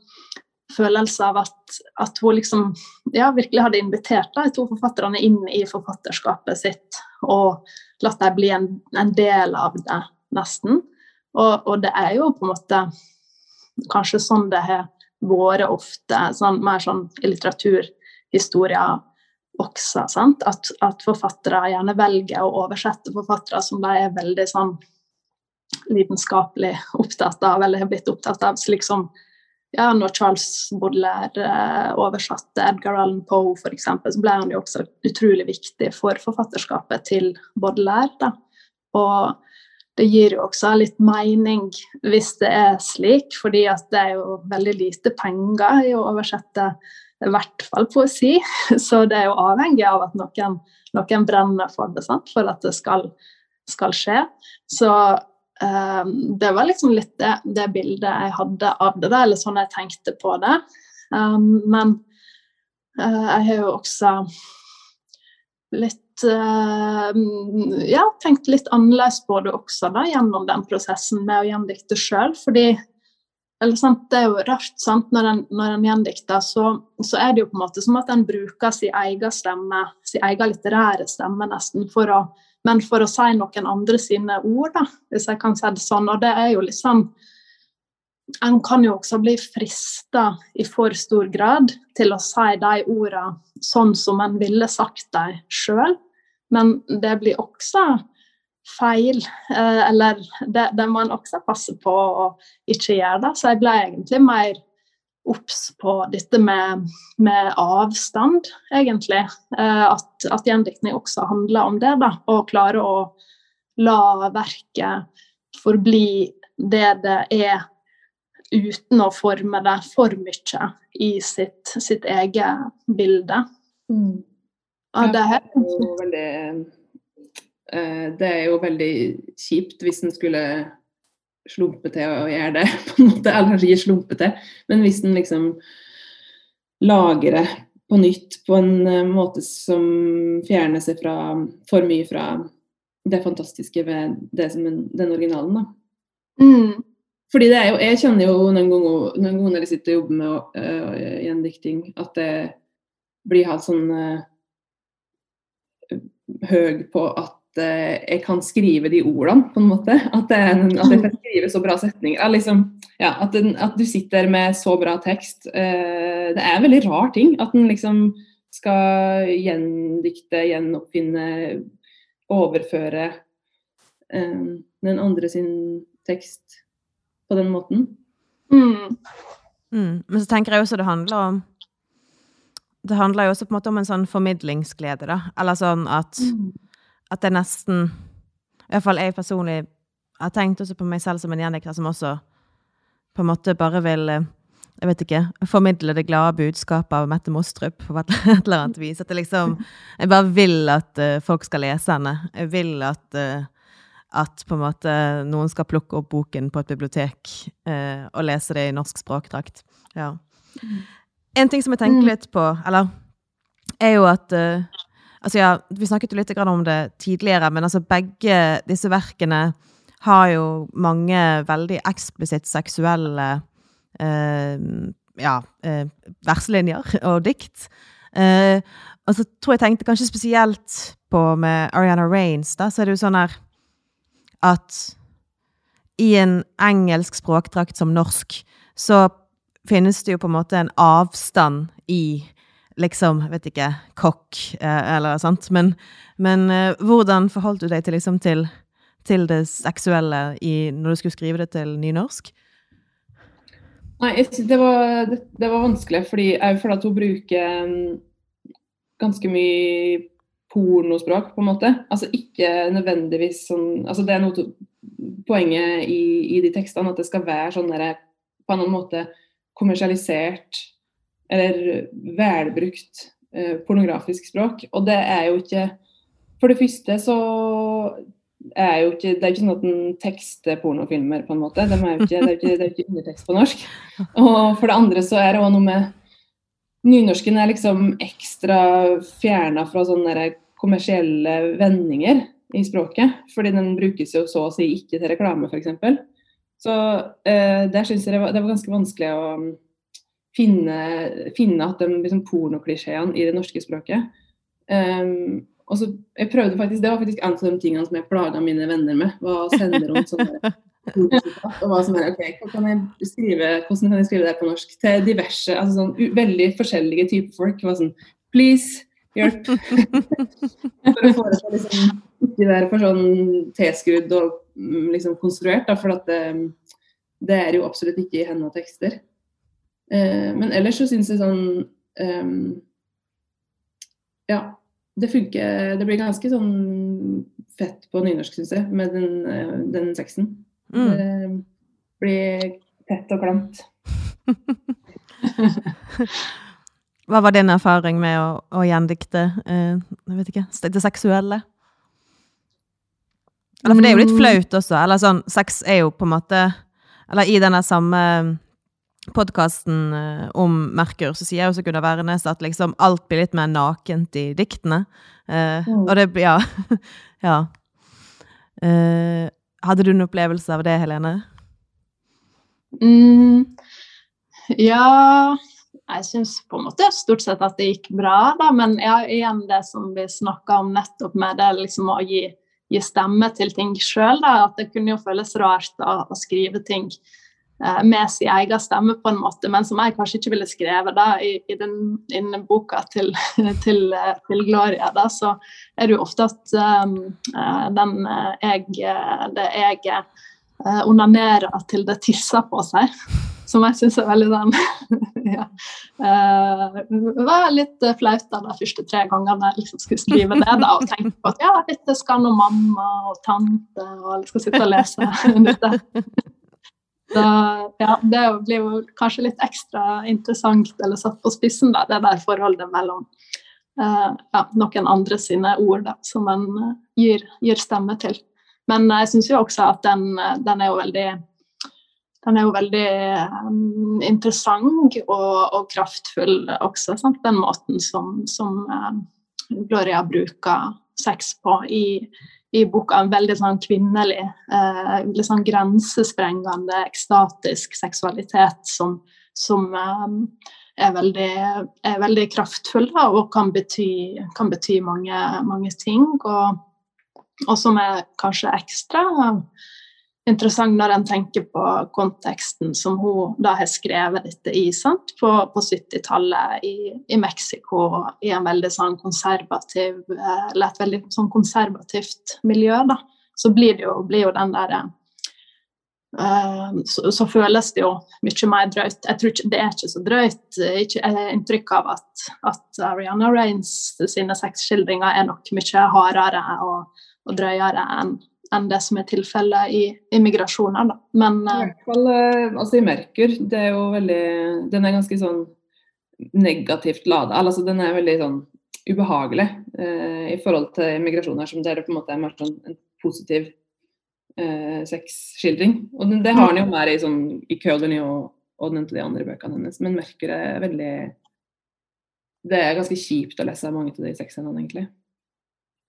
følelse av at, at hun liksom ja, virkelig hadde invitert de to forfatterne inn i forfatterskapet sitt og latt dem bli en, en, del av det, nesten. Og, og, det er jo på en måte kanskje sånn det har vært ofte, sånn, mer sånn i litteraturhistorier også. Sant? At, at, forfattere gjerne velger å oversette forfattere som de er veldig sånn lidenskapelig opptatt av, eller har blitt opptatt av. slik som ja, når Charles Baudelaire eh, oversatte Edgar Allan Poe f.eks., så ble han jo også utrolig viktig for forfatterskapet til Baudelaire. Da. Og det gir jo også litt mening hvis det er slik, fordi at det er jo veldig lite penger i å oversette i hvert fall poesi. Så det er jo avhengig av at noen, noen brenner for det, sant? for at det skal, skal skje. Så eh, det var liksom litt det, det, bildet jeg hadde av det, eller sånn jeg tenkte på det. Um, men eh, jeg har jo også litt uh, Ja, tenkt litt annerledes på det også da, gjennom den prosessen med å gjendikte sjøl. Fordi eller, sant, Det er jo rart. sant, Når en, når en gjendikter, så, så, er det jo på en måte som at en bruker sin egen stemme, sin egen litterære stemme, nesten, for å men for å si noen andre sine ord, da, hvis jeg kan si det sånn. Og det er jo liksom En kan jo også bli frista i for stor grad til å si de ordene sånn som en ville sagt dem sjøl, men det blir også feil. Eh, eller det, det må en også passe på å ikke gjøre det. Så jeg ble egentlig mer obs på dette med, med, avstand, egentlig. Eh, at, at gjendiktning også handler om det. da, Å klare å la verket forbli det det er, uten å forme det for mye i sitt, sitt eget bilde. Mm. Ja, det, er jo veldig, eh, det er jo veldig kjipt hvis en skulle slumpe til å gjøre det, på en måte. Eller kanskje ikke slumpe til, men hvis den liksom lager det på nytt på en uh, måte som fjerner seg fra, for mye fra det fantastiske ved det som en, den originalen, da. Mm. Fordi det er jo, Jeg kjenner jo noen ganger, noen ganger når jeg sitter og jobber med uh, gjendikting, at det blir helt sånn uh, høy på at Eh, jeg kan skrive de ordene, på en måte. At, det, at jeg kan skrive så bra setninger. Liksom, ja, at, at, du sitter med så bra tekst. Eh, det er en veldig rar ting. At en liksom skal gjendikte, gjenoppfinne, overføre eh, den andre sin tekst på den måten. Mm. Mm. Men så tenker jeg også det handler om det handler jo også på en måte om en sånn formidlingsglede, da. Eller sånn at mm at det nesten I hvert fall jeg personlig har tenkt også på meg selv som en gjendikter som også på en måte bare vil eh, jeg vet ikke, formidle det glade budskapet av Mette Mostrup på et eller annet vis. At det liksom Jeg bare vil at uh, folk skal lese henne. Jeg vil at, uh, at på en måte noen skal plukke opp boken på et bibliotek og lese det i norsk språkdrakt. Ja. En ting som jeg tenker mm. litt på, eller er jo at Altså, ja, vi snakket jo litt om det tidligere, men altså begge disse verkene har jo mange veldig eksplisitt seksuelle uh, ja, uh, verselinjer og dikt. Uh, og så tror jeg tenkte kanskje spesielt på med Ariana Raines, da, så er det jo sånn her at i en engelsk språkdrakt som norsk, så finnes det jo på en måte en avstand i liksom, vet ikke, kokk eh, eller sånt. Men, men eh, hvordan forholdt du deg til, liksom, til, til det seksuelle i, når du skulle skrive det til nynorsk? Nei, det var, det, det var vanskelig, fordi jeg føler at hun bruker ganske mye pornospråk, på en måte. Altså ikke nødvendigvis sånn altså Det er noe poenget i, i, de tekstene, at det skal være sånn derre på en annen måte kommersialisert eller velbrukt eh, pornografisk språk. Og det er jo ikke For det første så er jo ikke, det er ikke sånn at en tekster pornofilmer, på en måte. De er jo ikke, det, er ikke, det er ikke undertekst på norsk. Og for det andre så er det òg noe med Nynorsken er liksom ekstra fjerna fra sånne kommersielle vendinger i språket. Fordi den brukes jo så å si ikke til reklame, f.eks. Så eh, der syns jeg det var, det var, ganske vanskelig å um, finne, finne at de liksom, pornoklisjeene i det norske språket. Um, og så, jeg prøvde faktisk, Det var faktisk en av de tingene som jeg plaga mine venner med. Hva sender sende rundt sånne og hva som er, ok, hva kan jeg skrive, Hvordan kan jeg skrive det på norsk? Til diverse, altså sånn veldig forskjellige typer folk. var sånn, Please, hjelp! for å få det til liksom, ikke være for sånn tilskrudd og mm, liksom konstruert. Da, for at det, det, er jo absolutt ikke i hennes tekster. Eh, men ellers så syns jeg sånn um, Ja det funker Det blir ganske sånn fett på nynorsk, syns jeg, med den, eh, den sexen. Mm. Det blir tett og klamt. Hva var din erfaring med å, å gjendikte eh, jeg vet ikke, det seksuelle? Eller for det er jo litt mm. flaut også. Eller sånn, sex er jo på en måte Eller i denne samme podkasten eh, om Merkur, så sier jeg også Gunnar Wærnes at liksom alt blir litt mer nakent i diktene. Eh, mm. Og det Ja. ja. Eh, hadde du en opplevelse av det, Helene? Mm, ja Jeg syns på en måte stort sett at det gikk bra, da. Men ja, igjen det som vi snakka om nettopp med det liksom å gi, gi stemme til ting sjøl, At det kunne jo føles rart å, å skrive ting Eh, med sin egen stemme, på en måte, men som jeg kanskje ikke ville skrevet da, i, i den, i boka til, til, eh, til, Gloria. Da, så er det jo ofte at um, den jeg, det jeg onanerer til det tisser på seg. Som jeg syns er veldig den ja. uh, Det var litt flaut da de første tre gangene jeg liksom skulle skrive det. da, Og tenke på at ja, dette skal nå mamma og tante og alle skal sitte og lese. dette. Så ja, det blir jo kanskje litt ekstra interessant eller satt på spissen, da, det der forholdet mellom uh, ja, noen andre sine ord da, som uh, gir, gir, stemme til. Men jeg syns jo også at den, den, er jo veldig den er jo veldig um, interessant og, og, kraftfull også, sant? den måten som, som uh, Gloria bruker sex på i, i boka en veldig sånn kvinnelig, uh, litt sånn grensesprengende, ekstatisk seksualitet som, som eh, er, veldig, er, veldig, kraftfull da, og kan bety, kan bety mange, mange, ting. Og, og, som er kanskje ekstra interessant når en tenker på konteksten som hun da har skrevet dette i, sant? på, på 70-tallet i, i Mexico, i en veldig sånn konservativ eh, Eller et veldig sånn konservativt miljø, da. Så blir jo, blir jo den derre uh, så, så, føles det jo mye mer drøyt. Jeg tror ikke, Det er ikke så drøyt. Ikke, jeg har inntrykk av at, at Ariana Rains sine sexskildringer er nok mye hardere og, og drøyere enn enn det som er tilfellet i immigrasjoner. Da. Men I hvert fall altså i 'Merkur', det er jo veldig Den er ganske sånn negativt lada. Altså, den er veldig sånn ubehagelig eh, i forhold til immigrasjoner, som der det på en måte er mer sånn en positiv eh, sexskildring. Og det, det, har han jo mer i, sånn, i Kødeni og, og den til de andre bøkene hennes. Men 'Merkur' er veldig Det er ganske kjipt å lese mange av de sexscenene, egentlig.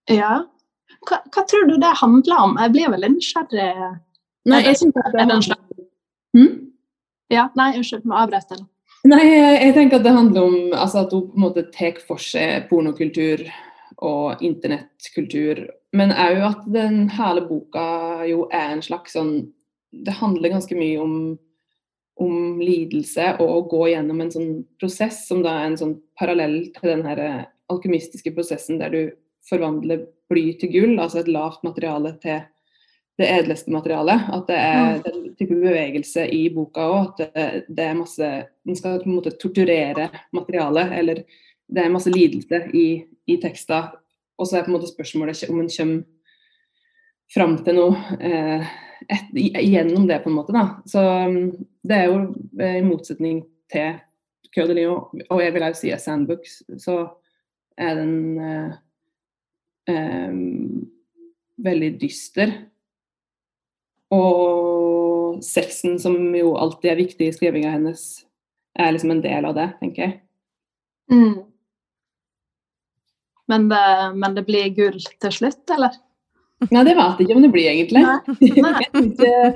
Ja. Hva, hva, tror du det handler om? Jeg blir veldig nysgjerrig. Nei, jeg synes det er en hmm? Ja, nei, unnskyld, må avbryte. Nei, jeg tenker at det handler om altså at hun på en måte tar for seg pornokultur og internettkultur, men òg at den hele boka jo er en slags sånn Det handler ganske mye om, om lidelse og å gå gjennom en sånn prosess som da er en sånn parallell til den her alkymistiske prosessen der du forvandler bly til gull, altså et lavt materiale til det edleste materialet. At det er den type bevegelse i boka òg. At det, det, er masse Den skal på en måte torturere materialet, eller det er masse lidelse i, i tekster. Og så er på en måte spørsmålet om en kommer fram til noe eh, et, gjennom det, på en måte. da. Så mm, det er jo eh, i motsetning til Cœur de Lion, og jeg vil også si Sandbooks, så er den eh, veldig dyster. Og sexen, som jo alltid er viktig i skrivinga hennes, er liksom en del av det, tenker jeg. Mm. Men, det, men, det, blir gull til slutt, eller? Nei, det vet jeg ikke om det blir, egentlig. jeg,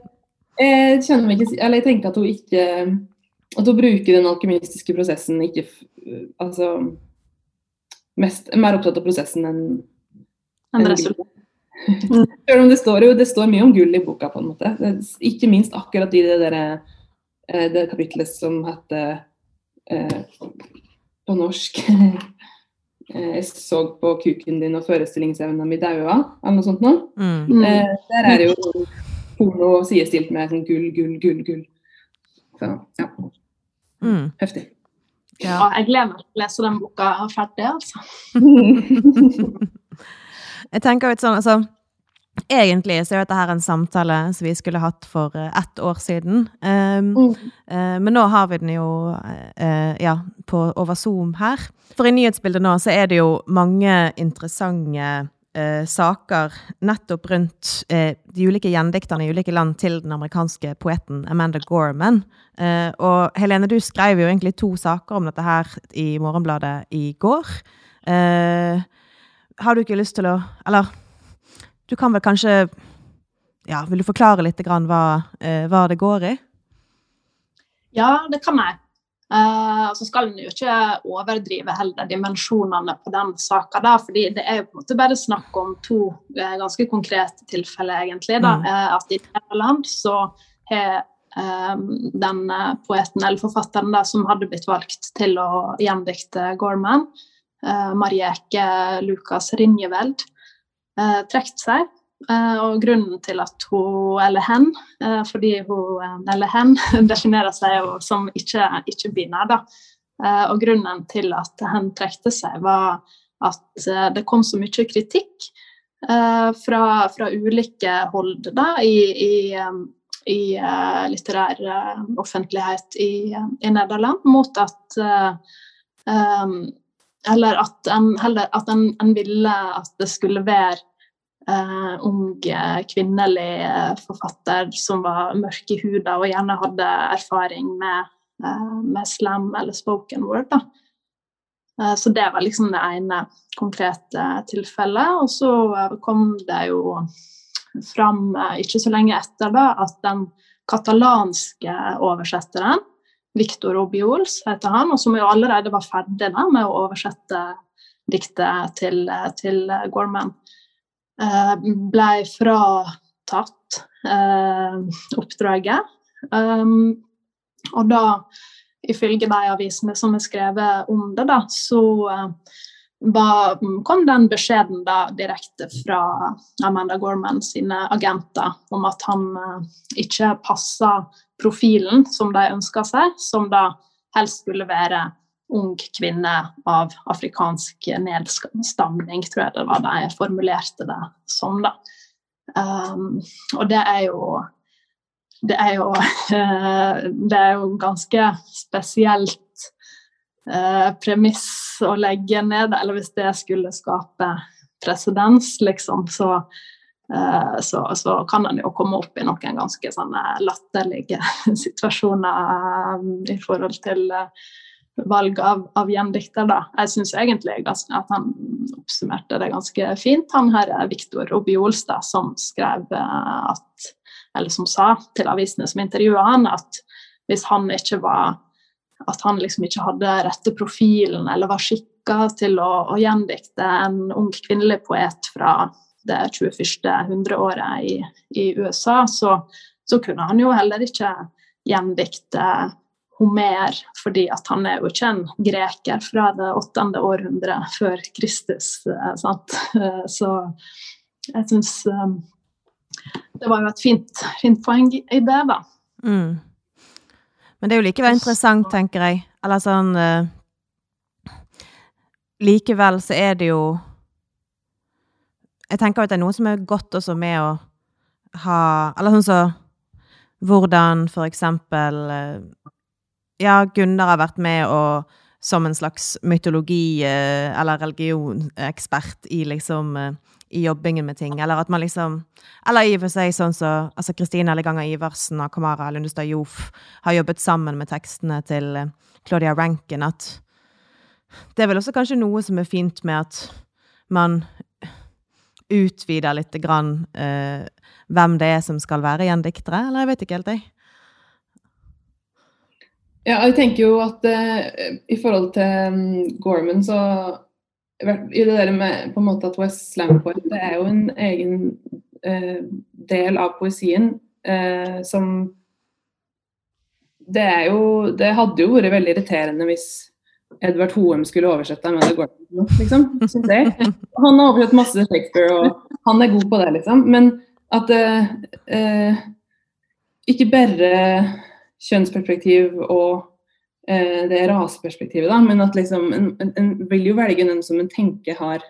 jeg, kjenner meg ikke Eller jeg tenker at hun ikke At hun bruker den alkymistiske prosessen ikke Altså mest, mer opptatt av prosessen enn. Selv om det står jo det står mye om gull i boka, på en måte. Ikke minst akkurat i det, der, eh, det kapitlet som heter eh, på norsk eh, Jeg så på kuken din og forestillingsevna mi daua, eller noe sånt noe. Mm. Eh, der er det jo porno sidestilt med sånn gull, gull, gull, gull. Så ja. Mm. Heftig. Ja. jeg gleder meg til å lese den boka ferdig, altså. Jeg tenker litt sånn, altså Egentlig så er dette her en samtale som vi skulle hatt for uh, ett år siden. Um, mm. uh, men nå har vi den jo uh, ja, på, over Zoom her. For i nyhetsbildet nå så er det jo mange interessante saker nettopp rundt de ulike gjendikterne i ulike land til den amerikanske poeten Amanda Gorman. og Helene, du skrev jo egentlig to saker om dette her i Morgenbladet i går. Uh, har du ikke lyst til å Eller du kan vel kanskje Ja, vil du forklare litt grann hva, eh, hva det går i? Ja, det kan jeg. Uh, så skal en jo ikke overdrive heller dimensjonene på den saka, da, fordi det er jo på en måte bare snakk om to uh, ganske konkrete tilfeller, egentlig. da, mm. uh, At i Nederland så har den poeten eller forfatteren da, som hadde blitt valgt til å gjendikte Gorman, Eh, Marieke Lukas Rinjeveld eh, trukket seg. Eh, og grunnen til at hun, eller hen, fordi hun, eller hen, definerer seg som ikke-binær, ikke og grunnen til at hen trekte seg, var at det kom så mye kritikk fra, fra ulike hold da, i, i, i litterær offentlighet i, i Nederland mot at um, eller at en, heller, at en, en ville at det skulle være eh, ung kvinnelig eh, forfatter som var mørk i huden og gjerne hadde erfaring med, eh, med slam eller spoken word. Da. Uh, så det var liksom det ene konkrete tilfellet. Og så kom det jo fram ikke så lenge etter da, at den katalanske oversetteren Victor Obiols heter han, og som jo allerede var ferdig da, med å oversette diktet til, til Gorman. Eh, ble fratatt eh, oppdraget. Um, og da, ifølge de avisene som er skrevet om det, da, så, var, kom den beskjeden da direkte fra Amanda Gorman sine agenter om at han ikke passa profilen som de ønska seg, som da helst skulle være ung kvinne av afrikansk nedstamning, tror jeg det var de formulerte det som. da. Um, og det er jo det er jo, det er jo ganske spesielt eh, premiss å legge ned, eller hvis det skulle skape presedens, liksom, så, så, så, kan en jo komme opp i noen ganske sånne latterlige situasjoner eh, i forhold til valg av, av gjendikter. Da. Jeg syns egentlig at han oppsummerte det ganske fint. Han her er Viktor Obiolstad, som skrev at eller som sa til avisene som intervjua han, at hvis han ikke var at han liksom ikke hadde rette profilen eller var skikka til å, å, gjendikte en ung kvinnelig poet fra det 21. hundreåret i, i USA, så, så, kunne han jo heller ikke gjendikte Homer, fordi at han er jo ikke en greker fra det åttende århundret før Kristus. Eh, sant? Så jeg syns eh, det var jo et fint, fint poeng i det, da. Mm. Men det er jo likevel interessant, tenker jeg. Eller sånn Likevel så er det jo Jeg tenker at det er noe som er godt også med å ha Eller sånn så Hvordan for eksempel uh, Ja, Gunnar har vært med og som en slags mytologi- uh, eller religionekspert i liksom i jobbingen med ting. Eller at man liksom Eller i og for seg sånn som så, altså Kristine Elleganger Iversen og Kamara Lundestad Joff har jobbet sammen med tekstene til eh, Claudia Rankin. At det er vel også kanskje noe som er fint med at man utvider litt grann eh, hvem det er som skal være gjendiktere, eller jeg vet ikke helt, jeg. Ja, jeg tenker jo at uh, i forhold til um, Gorman, så i det der med på en måte at West Slam det er jo en egen eh, del av poesien eh, som det er jo Det hadde jo vært veldig irriterende hvis Edvard Hoem skulle oversette men det går Gordon, liksom. Synes jeg. Han har oversett masse Shakespeare, og han er god på det, liksom. Men at eh, eh ikke bare kjønnsperspektiv og Eh, det raseperspektivet, da, men at liksom en, en, en, vil jo velge den som en tenker har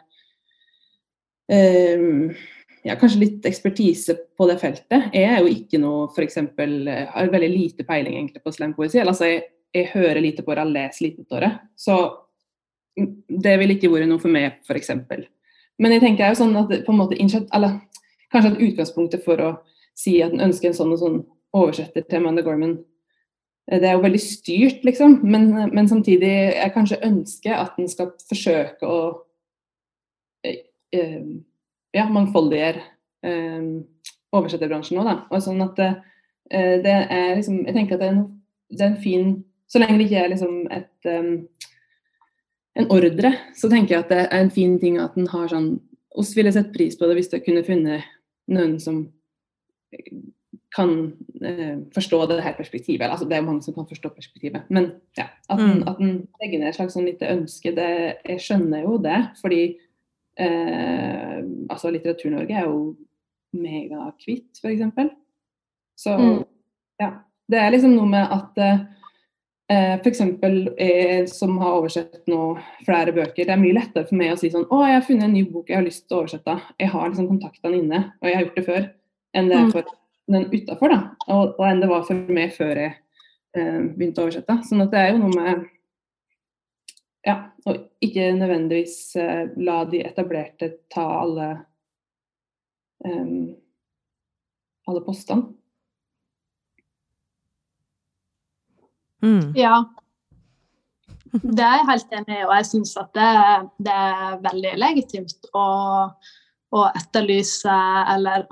um, ja, kanskje litt ekspertise på det feltet. Jeg er jo ikke noe f.eks. har veldig lite peiling egentlig på slampoesi. Altså, jeg, jeg, hører lite på det, jeg leser lite på det. Så det ville ikke vært noe for meg, f.eks. Men jeg tenker jo sånn at på en måte eller, kanskje at utgangspunktet for å si at en ønsker en sånn og sånn oversetter til Amanda Gorman det er jo veldig styrt, liksom. Men, men samtidig jeg kanskje ønsker at en skal forsøke å eh, eh ja, mangfoldiggjøre eh, oversetterbransjen òg, da. Og sånn at eh, det, er liksom Jeg tenker at det er, en, det er en fin Så lenge det ikke er liksom et um, en ordre, så tenker jeg at det er en fin ting at en har sånn oss ville sett pris på det hvis det kunne funnet noen som kan eh, forstå det her perspektivet. Altså, det er mange som kan forstå perspektivet. Men ja, at en, mm. legger ned et slags sånn lite ønske, det, jeg skjønner jo det. Fordi eh, altså, Litteratur-Norge er jo megakvitt, f.eks. Så mm. ja. Det er liksom noe med at eh, F.eks. jeg som har oversett nå flere bøker, det er mye lettere for meg å si sånn Å, jeg har funnet en ny bok jeg har lyst til å oversette. Jeg har liksom kontaktene inne, og jeg har gjort det før. Enn det er mm. for den utafor, da. Og, og, enn det var for meg før jeg eh, begynte å oversette. Sånn at det er jo noe med ja, å ikke nødvendigvis eh, la de etablerte ta alle um, alle postene. Mm. Ja. Det er jeg helt enig i, og jeg syns at det, det, er veldig legitimt å å etterlyse eller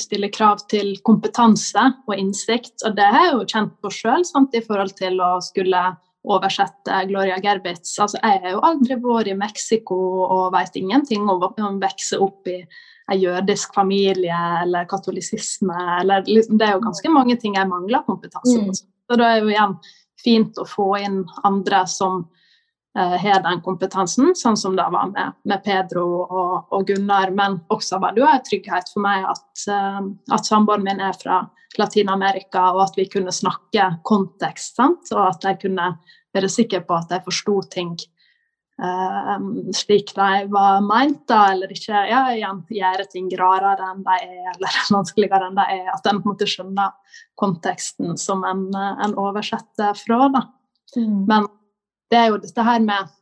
stille krav til kompetanse og innsikt. Og det har jeg jo kjent på sjøl i forhold til å skulle oversette Gloria Gerbitz. Altså, jeg har jo aldri vært i Mexico og veit ingenting om å vokse opp i en jødisk familie eller katolisisme. Eller, liksom, det er jo ganske mange ting jeg mangler kompetanse på. Mm. Så da er jo igjen fint å få inn andre som har den kompetansen, sånn som det var med, med Pedro og, og, Gunnar. Men også var det jo en trygghet for meg at, at samboeren min er fra Latin-Amerika, og at vi kunne snakke kontekst, sant? og at jeg kunne være sikker på at jeg forsto ting slik de var meint, da, eller ikke ja, gjøre ting rarere enn de er, eller vanskeligere enn de er. At en på en måte skjønner konteksten som en, en oversetter fra. Da. Mm. Men det er jo dette her med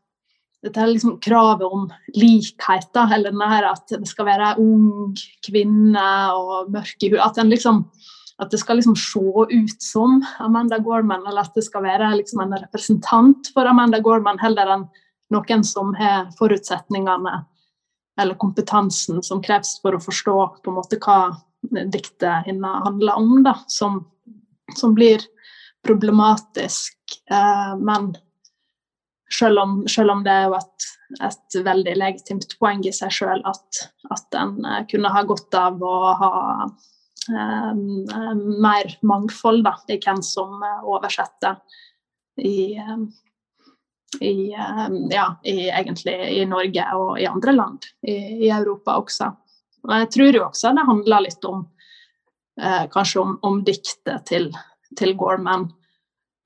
dette er liksom kravet om likhet, da, eller denne her at det skal være ung kvinne og mørk i hud. At liksom at det skal liksom se ut som Amanda Gorman, eller at det skal være liksom en representant for Amanda Gorman, heller enn noen som har forutsetningene eller kompetansen som kreves for å forstå på en måte hva diktet handler om, da, som, som blir problematisk. Eh, men selv om, selv om, det er jo et, et veldig legitimt poeng i seg sjøl at, at en eh, kunne ha godt av å ha um, mer mangfold da, i hvem som uh, oversetter i, um, i, ja, i, egentlig i Norge og i andre land i, i, Europa også. Men jeg tror jo også det handler litt om eh, kanskje om, om, diktet til, til Gorman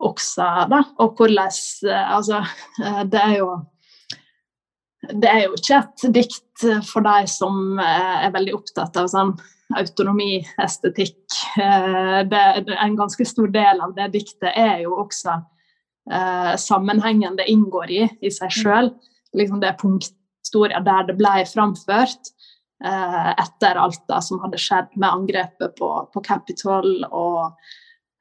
også, da. Og hvordan eh, Altså, eh, det er jo det er jo ikke et dikt for deg som er veldig opptatt av sånn autonomi, estetikk. Eh, det, en ganske stor del av det diktet er jo også eh, sammenhengen det inngår i i seg sjøl. Liksom det punkthistoria der det ble framført eh, etter alt da, som hadde skjedd med angrepet på, på Capitol og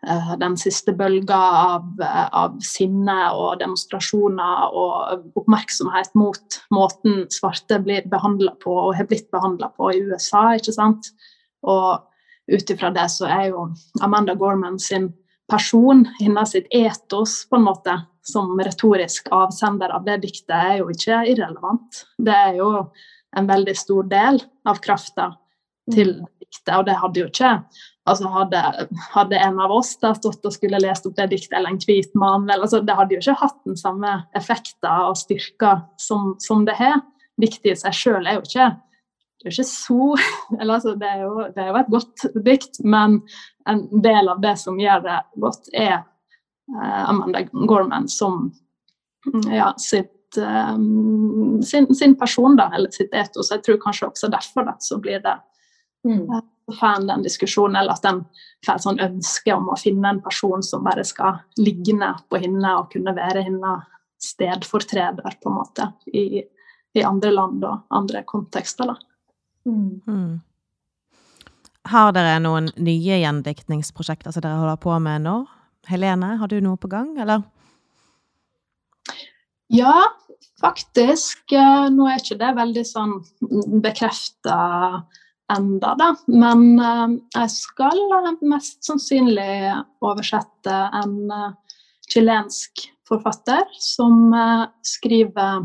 eh, den siste bølga av, av, sinne og demonstrasjoner og oppmerksomhet mot måten svarte blir behandla på og har blitt behandla på i USA. ikke sant? Og ut ifra det så er jo Amanda Gorman sin person, innen sitt etos, på en måte, som retorisk avsender av det diktet, er jo ikke irrelevant. Det er jo en veldig stor del av krafta til mm. diktet, og det hadde jo ikke altså hadde, hadde, en av oss da stått og skulle lest opp det diktet, eller en hvit mann altså, Det hadde jo ikke hatt den samme effekten og styrka som, som det har. Diktet i seg sjøl er jo ikke det er ikke så eller altså, det, er jo, det er jo et godt dikt, men en del av det som gjør det godt, er uh, Amanda Gorman som ja, sitt, um, sin, sin, person, da, eller sitt etos. Jeg tror kanskje også derfor da, så blir det mm. uh, fan den diskusjonen, eller at en får et sånn ønske om å finne en person som bare skal ligne på henne og kunne være henne stedfortreder, på en måte, i, i andre land og andre kontekster. da. Mm. mm. Har dere noen nye gjendiktningsprosjekter som dere holder på med nå? Helene, har du noe på gang, eller? Ja, faktisk. Eh, nå er ikke det veldig sånn bekrefta enda, da. Men eh, jeg skal mest sannsynlig oversette en eh, chilensk forfatter som skriver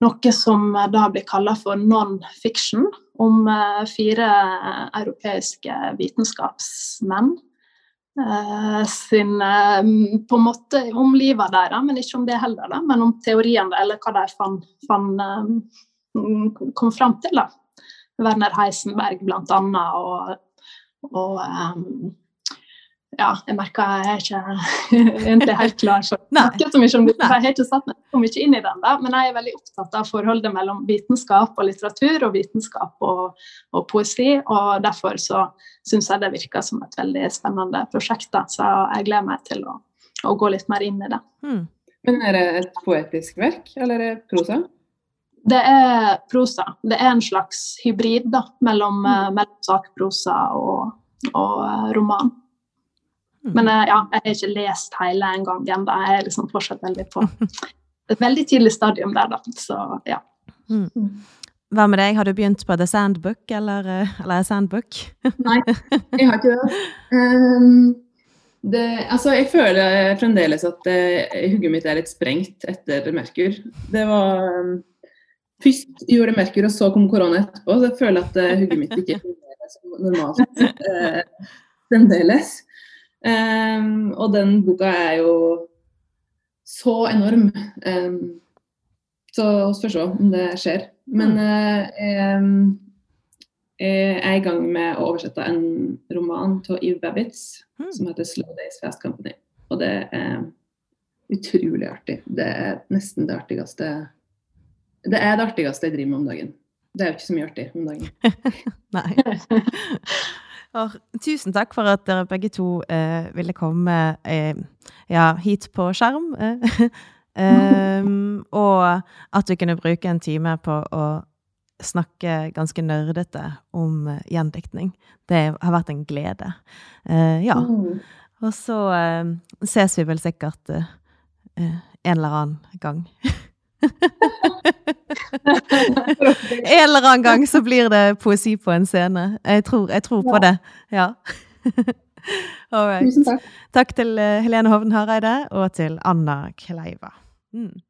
noe som da blir kalla for non-fiction, om eh, fire europeiske vitenskapsmenn. Sin på en måte om livet deres, men ikke om det heller, da, men om teoriene eller hva de fan, fan, uh, kom fram til. da. Werner Heisenberg annet, og, og um, ja, jeg merker jeg er ikke egentlig helt klar å snakke så mye om det. Jeg har ikke satt meg så mye inn i den, da, men jeg er veldig opptatt av forholdet mellom vitenskap og litteratur og vitenskap og, og poesi. og Derfor så syns jeg det virker som et veldig spennende prosjekt. Da, så jeg gleder meg til å, å gå litt mer inn i det. Mm. Men er det et poetisk verk, eller er det prosa? Det er prosa. Det er en slags hybrid da, mellom, mm. mellom sakprosa og, og eh, roman. Mm. Men eh, ja, jeg har ikke lest hele en gang ennå. Jeg er liksom fortsatt veldig på et veldig tidlig stadium der, da. Så ja. Mm. mm. Hva med deg, har du begynt på The Sandbook, eller, eh, eller Sandbook? Nei, jeg har ikke det. Um, det. Altså, jeg føler fremdeles at uh, hugget mitt er litt sprengt etter Merkur. Det var um, Først gjorde Merkur, og så kom korona etterpå. Så jeg føler at uh, hugget mitt ikke fungerer som normalt uh, fremdeles. Um, og den boka er jo så enorm. Um, så vi får se om det skjer. Men uh, jeg er i gang med å oversette en roman av Eve Babbitts mm. som heter 'Slow Days Fast Company'. Og det er utrolig artig. Det er nesten det artigste Det er det artigste jeg driver med om dagen. Det er jo ikke så mye artig om dagen. Nei. Og, tusen takk for at dere begge to eh, ville komme eh, ja, hit på skjerm. um, og at vi kunne bruke en time på å snakke ganske nerdete om uh, gjendiktning. Det har vært en glede. Uh, ja. Mm. Og så uh, ses vi vel sikkert en eller annen gang. en eller annen gang så blir det poesi på en scene. Jeg tror, jeg tror på det. Ja. Tusen takk. Takk til Helene Hovden Hareide og til Anna Kleiva. Mm.